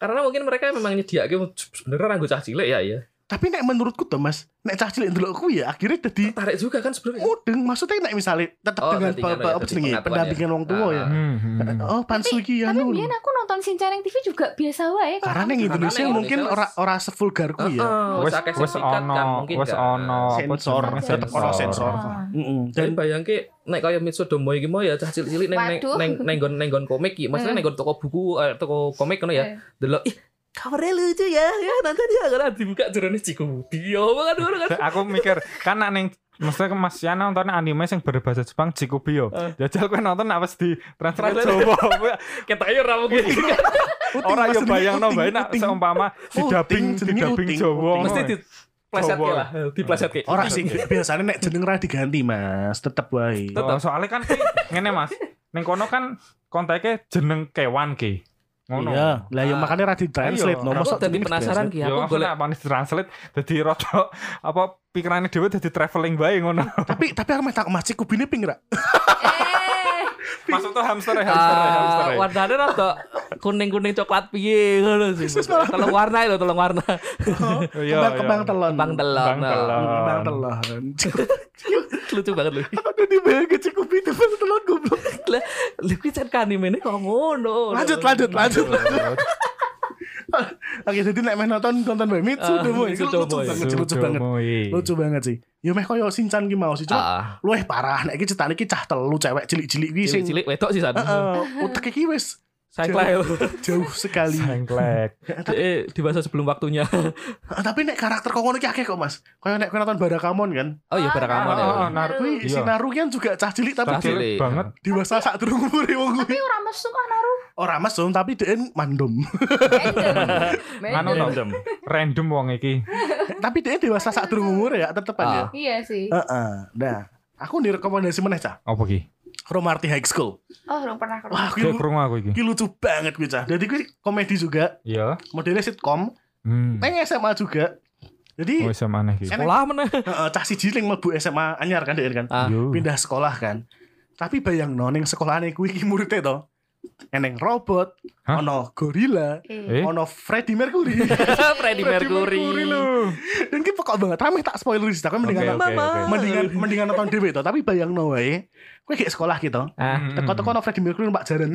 Speaker 2: Karena mungkin mereka memang nyediake sebenarnya ranggo cah cilik ya ya.
Speaker 1: Tapi nek menurutku tuh Mas, nek cah cilik ndelok kuwi ya akhirnya dadi
Speaker 2: Tarik juga kan sebenarnya.
Speaker 1: mudeng. Maksudnya nek misalnya tetap
Speaker 2: Oh,
Speaker 1: dengan pe-
Speaker 2: kan ya,
Speaker 1: apa
Speaker 2: jadi
Speaker 1: jenenge pendampingan
Speaker 2: ya.
Speaker 1: wong tua ya.
Speaker 2: Ah.
Speaker 3: Hmm, hmm.
Speaker 1: Oh, pansu iki
Speaker 4: Tapi biyen aku nonton Shinchan yang TV juga biasa wae kok.
Speaker 1: Karena ning
Speaker 2: Karena
Speaker 1: Indonesia mungkin ora ora sevulgar kuwi ya.
Speaker 3: Wes
Speaker 2: akeh
Speaker 3: wes ono,
Speaker 2: kan, mungkin
Speaker 3: wes
Speaker 2: kan.
Speaker 3: ono apa
Speaker 1: Sensor, tetep ono sensor.
Speaker 4: Ah.
Speaker 2: Dan bayangke nek kaya Mitsudomo iki mau ya cah cilik-cilik neng neng neng neng nggon neng nggon komik iki. Maksudnya neng nggon toko buku eh, toko komik ngono ya.
Speaker 4: Eh.
Speaker 2: Delok ih kabarnya lucu ya. Ya nanti dia akan dibuka jerone Cikubi. Ya banget ngono kan.
Speaker 3: aku mikir kan ning Maksudnya ke Mas Yana nonton anime yang berbahasa Jepang Chikubi yo. Jajal kowe nonton apa di translate
Speaker 2: Translate.
Speaker 3: Jawa. *laughs*
Speaker 2: Kita ya ora mungkin.
Speaker 3: Ora yo
Speaker 1: Mas,
Speaker 3: bayangno
Speaker 1: uting,
Speaker 3: bae nak
Speaker 1: uting.
Speaker 3: seumpama di dubbing di dubbing Jawa.
Speaker 2: Mesti di pleset
Speaker 3: Jawa.
Speaker 2: lah, di pleset ke.
Speaker 1: ora sih biasanya nek jeneng ra diganti Mas, tetep wae.
Speaker 3: Oh, soalnya kan ngene Mas. Ning kono kan konteknya jeneng kewan ki. Ngono.
Speaker 1: Iya, lah ya
Speaker 2: Ah.
Speaker 1: makanya ra di-translate
Speaker 3: Ayo,
Speaker 1: no.
Speaker 2: Aku
Speaker 1: Mosok
Speaker 2: tadi
Speaker 1: jenenge
Speaker 2: penasaran ki,
Speaker 3: Ya
Speaker 2: aku golek
Speaker 3: golek panis translate dadi rada apa pikirannya dhewe dadi traveling bae ngono.
Speaker 1: Tapi tapi aku meh tak Mas Cikubine ping ra? *laughs* *laughs*
Speaker 4: Eh,
Speaker 3: Maksudnya hamster ya, hamster ya, hamster
Speaker 2: Ah,
Speaker 3: ya.
Speaker 2: warnanya rada kuning-kuning coklat piye ngono sih. *laughs* Telung warna itu, telung warna.
Speaker 3: Oh, iya,
Speaker 1: Kembang
Speaker 3: iya.
Speaker 1: kembang telon.
Speaker 2: Bang telon.
Speaker 3: Bang telon.
Speaker 1: Kembang telon. *laughs*
Speaker 2: Lucu banget lu.
Speaker 1: Aduh di bayangin Cikubine bang telon goblok.
Speaker 2: Lah, lu cek anime ini kok ngono.
Speaker 1: Lanjut lanjut lanjut. Oke, jadi nek meh nonton nonton bae Mitsudomo
Speaker 2: Ah,
Speaker 1: iki
Speaker 2: Mitsudomo,
Speaker 1: lucu banget, sih, lucu banget. Lucu banget sih. Yo meh koyo Shinchan ki mau sih, cuma
Speaker 2: Ah,
Speaker 1: luwih parah nek iki ceritane iki cah telu cewek cilik-cilik ki sing
Speaker 2: cilik-cilik wedok sih san.
Speaker 1: Heeh, utek iki wis
Speaker 2: Saya
Speaker 1: jauh sekali.
Speaker 3: Sengklek.
Speaker 2: Eh, *laughs* dibahas sebelum waktunya.
Speaker 1: Ah, Tapi nek karakter kok ngono ki akeh kok, Mas. Koyo nek kowe nonton Barakamon kan.
Speaker 2: Oh iya, pada kamar ya.
Speaker 3: Oh, Naruto.
Speaker 1: Kuwi
Speaker 3: Iya.
Speaker 1: si Naru kan juga cah cilik tapi
Speaker 2: cilik.
Speaker 3: banget.
Speaker 1: dewasa sak durung umure wong kuwi.
Speaker 4: tapi ora mesum ah naruh.
Speaker 1: Ora mesum tapi dhek mandom.
Speaker 3: Anu no, random wong iki.
Speaker 1: tapi dhek dewasa sak durung umure ya tetepan ya.
Speaker 2: Ah.
Speaker 4: Iya sih.
Speaker 1: Heeh. Nah, aku direkomendasi meneh cah.
Speaker 3: Apa ki?
Speaker 1: Cromarty High School.
Speaker 4: Oh, belum pernah kerja.
Speaker 1: Wah, kuwi
Speaker 3: krungu aku iki.
Speaker 1: kuwi lucu banget kuwi cah. Jadi kuwi komedi juga,
Speaker 3: Iya.
Speaker 1: modelnya sitkom,
Speaker 3: Hmm.
Speaker 1: neng SMA juga. Jadi
Speaker 3: Oh, sama aneh ki.
Speaker 2: Sekolah mana? *laughs*
Speaker 1: heeh, cah siji ning mlebu SMA anyar kan dhek kan.
Speaker 2: Ah.
Speaker 1: Pindah sekolah kan. Tapi bayang no, ning sekolahane kuwi iki muridnya to. Eneng robot,
Speaker 3: Hah?
Speaker 1: ono gorila,
Speaker 3: Eh?
Speaker 1: Ono Freddie Mercury. *laughs*
Speaker 2: Freddie Mercury.
Speaker 3: lu.
Speaker 1: Dan ki pokok banget, rame tak spoiler sih, tapi mendingan
Speaker 3: oke, oke.
Speaker 1: mendingan mendingan nonton dhewe to, tapi bayang no wae. Kowe kayak sekolah gitu.
Speaker 2: Ah,
Speaker 3: Hmm.
Speaker 1: Teko-teko ono Freddie Mercury numpak jaran.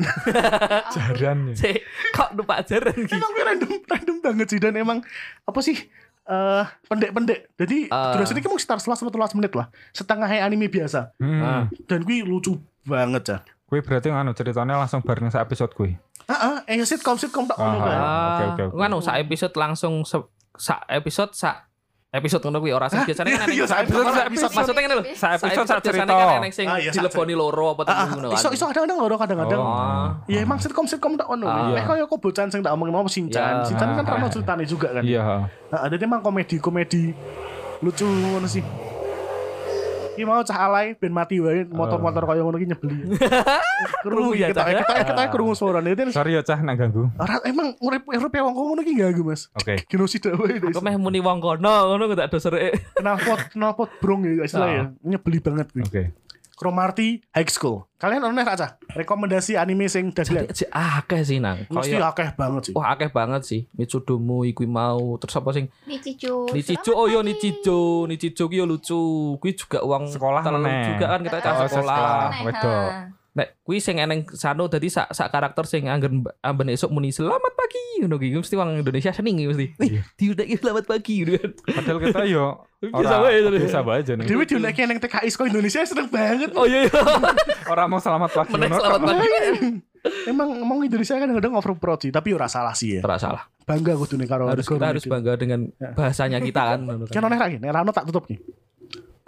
Speaker 1: *laughs*
Speaker 3: Jaran. ya.
Speaker 2: si kok lupa ajaran gitu.
Speaker 1: emang random random banget sih dan emang apa sih eh pendek-pendek. Jadi
Speaker 2: Ah.
Speaker 1: durasi ini mungkin sekitar 11 menit lah. Setengah anime biasa.
Speaker 3: Hmm.
Speaker 2: Ah.
Speaker 1: Dan gue lucu banget ya.
Speaker 3: Kuwi berarti anu ceritanya langsung bareng sa episode kuwi.
Speaker 1: Heeh, eh sitcom sitcom tak ono
Speaker 3: Ah.
Speaker 1: kan.
Speaker 3: oke, oke, oke.
Speaker 2: Kan sak episode langsung sak episode sak episode ngono kuwi ora sih biasanya kan
Speaker 1: Iya, episode, sak episode.
Speaker 2: Maksudnya kan lho.
Speaker 3: Sa episode sa
Speaker 2: biasanya
Speaker 3: cerita.
Speaker 2: kan enek sing
Speaker 1: Ah, iya,
Speaker 2: dileboni loro apa
Speaker 1: Ah,
Speaker 2: telu ngono
Speaker 1: ah, iso
Speaker 2: kan.
Speaker 1: iso kadang-kadang loro kadang-kadang.
Speaker 3: Oh.
Speaker 1: Ya emang sitcom sitcom tak ono.
Speaker 2: Ah.
Speaker 1: Nek koyo kobocan sing tak omongin mau Shinchan.
Speaker 2: Ya.
Speaker 1: Shinchan kan
Speaker 3: Ah.
Speaker 1: ono ceritane juga kan.
Speaker 3: Iya.
Speaker 1: Ada emang komedi-komedi lucu ngono sih. Iki mau cah alay ben mati wae motor-motor koyo ngono ki nyebeli. *laughs* Krungu
Speaker 2: ya,
Speaker 1: ya kita
Speaker 2: Cah, ya?
Speaker 1: kita kita krungu suarane itu
Speaker 3: Sorry ya cah nak ganggu.
Speaker 1: Ora emang urip urip wong ngono ki ganggu Mas.
Speaker 3: Oke. *laughs*
Speaker 1: Genosida wae.
Speaker 2: Aku meh muni wong kono ngono gak ada serek.
Speaker 1: Knalpot knalpot brong ya istilah ya. Nyebeli banget kuwi.
Speaker 3: Oke.
Speaker 1: Cromarty High School. Kalian ono aja rekomendasi anime sing dagelan.
Speaker 2: Si akeh sih nang.
Speaker 1: Mesti
Speaker 2: Kaya
Speaker 1: akeh banget sih.
Speaker 2: wah akeh banget sih. Mitsudomo iku mau terus apa sing
Speaker 4: Nichijo.
Speaker 2: Nichijo oh yo Nichijo Nichijo ki yo lucu kuwi juga uang
Speaker 3: Sekolah meneh.
Speaker 2: juga kan kita cah
Speaker 3: Oh,
Speaker 2: sekolah
Speaker 3: sekolah.
Speaker 2: Nek kuwi sing eneng sano dadi sak sak karakter sing anggen amben esuk muni selamat pagi ngono ki mesti wong Indonesia seneng mesti
Speaker 3: Iya. *laughs*
Speaker 2: diundaki selamat pagi gitu kan
Speaker 3: Padahal kita yo
Speaker 2: Biasa
Speaker 3: ora
Speaker 2: wae, jadi.
Speaker 3: biasa wae aja nih.
Speaker 1: Dewi diundangke nang TKI sekolah Indonesia seneng banget.
Speaker 2: oh iya iya *laughs*
Speaker 3: Ora mau selamat pagi.
Speaker 2: meneng
Speaker 3: ngono.
Speaker 2: selamat pagi *laughs*
Speaker 1: Emang emang Indonesia kan kadang overproud sih, tapi ora salah sih ya.
Speaker 2: Ora salah
Speaker 1: Bangga kudu nih karo
Speaker 2: harus kita harus bangga dengan bahasanya kita kan
Speaker 1: Kan
Speaker 2: kan.
Speaker 1: oleh Rano tak tutup nih.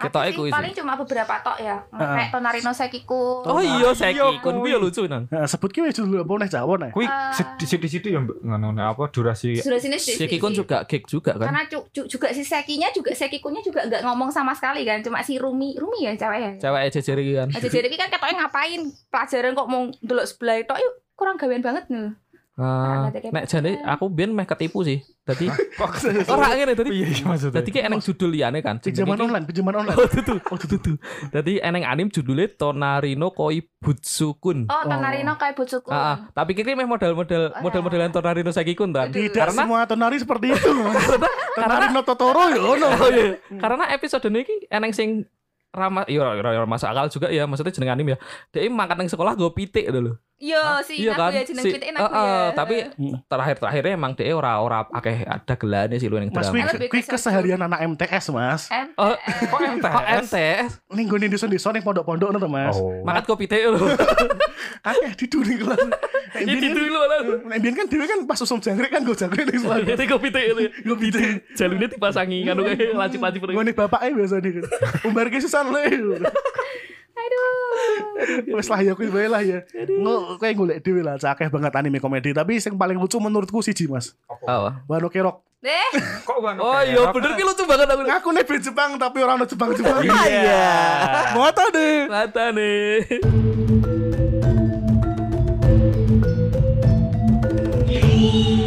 Speaker 2: Ketoke kuwi sih.
Speaker 4: paling cuma beberapa tok ya.
Speaker 1: Heeh.
Speaker 4: Kayak Tonarino Sekiku.
Speaker 2: oh iya
Speaker 3: Iya,
Speaker 2: Seki kun kuwi
Speaker 3: kuwi.
Speaker 2: yo lucu nang
Speaker 1: Nah, sebut ki wis dulu apa nih Jawa nih.
Speaker 3: Kuwi sithik-sithik ya Mbak. ngono nek apa durasi
Speaker 4: Sudah sini
Speaker 2: Seki kun juga gig juga kan
Speaker 4: Karena juga si Sekinya juga Sekikunya juga nggak ngomong sama sekali kan, cuma si Rumi, Rumi ya cewek ya.
Speaker 2: cewek jejer iki kan
Speaker 4: Aja jadi kan katanya ngapain pelajaran kok mau delok sebelah itu yuk kurang gawean banget nih.
Speaker 2: Ah, nek jane aku biyen meh ketipu sih. Dadi ora ngene dadi
Speaker 3: Iya iya maksudnya.
Speaker 2: dadi ki eneng judul liyane kan.
Speaker 1: Pinjaman online, pinjaman online.
Speaker 2: Oh tutu, oh tutu. Dadi eneng anim judulnya Tonarino Koi Butsukun.
Speaker 4: Oh, Tonarino kayak Butsuku.
Speaker 2: Ah, ah. tapi kira meh model-model
Speaker 4: Oh,
Speaker 2: model-modelan Tonarino saiki kun kan.
Speaker 1: Tidak
Speaker 2: Karena
Speaker 1: semua tonari seperti itu. *laughs* tonari no Totoro ya ono.
Speaker 2: Oh iya. Karena episode ini eneng sing ramah iya ora ora masuk akal juga ya maksudnya jeneng anim ya. Dia makan nang sekolah gue pitik dulu.
Speaker 4: Yo, si
Speaker 2: Iya
Speaker 4: aku
Speaker 2: kan?
Speaker 4: ya jeneng
Speaker 2: Si-
Speaker 4: pitik
Speaker 2: Eh,
Speaker 4: aku
Speaker 2: eh,
Speaker 4: ya.
Speaker 2: tapi terakhir-terakhirnya emang dia ora ora akeh ada gelane sih lu yang
Speaker 1: Mas
Speaker 2: drama.
Speaker 1: kuwi keseharian anak MTS, Mas.
Speaker 4: M
Speaker 2: Oh,
Speaker 3: Kok MTS?
Speaker 2: kok MTS
Speaker 1: Ning gone desa-desa ning pondok-pondok ngono to, Mas.
Speaker 3: Oh.
Speaker 2: makan kopi teh lu. *laughs*
Speaker 1: Akeh diduri kelas. Nek
Speaker 2: Ya
Speaker 1: biyen
Speaker 2: gitu
Speaker 1: kan-
Speaker 2: lu lah.
Speaker 1: Nek biyen kan dhewe kan pas usum jangkrik kan go jangkrik ning sekolah.
Speaker 2: Itu kopi teh lu. *laughs*
Speaker 1: Kopi teh.
Speaker 2: Jalune dipasangi kan kayak *laughs* laci-laci
Speaker 1: Ngene bapake biasane kan. Umbar ke susan le.
Speaker 4: Aduh.
Speaker 1: Wes lah ya kuwi wae lah ya. Ngo kayak golek dhewe lah cakeh banget anime komedi, tapi yang paling lucu menurutku siji, Mas.
Speaker 2: Oh.
Speaker 1: Wano Kerok.
Speaker 4: Deh,
Speaker 3: Kok gua
Speaker 2: Oh iya bener ki lucu banget aku.
Speaker 1: Ngaku nih band Jepang tapi orang Jepang-Jepang.
Speaker 2: Iya.
Speaker 1: Mata deh.
Speaker 2: Mata nih.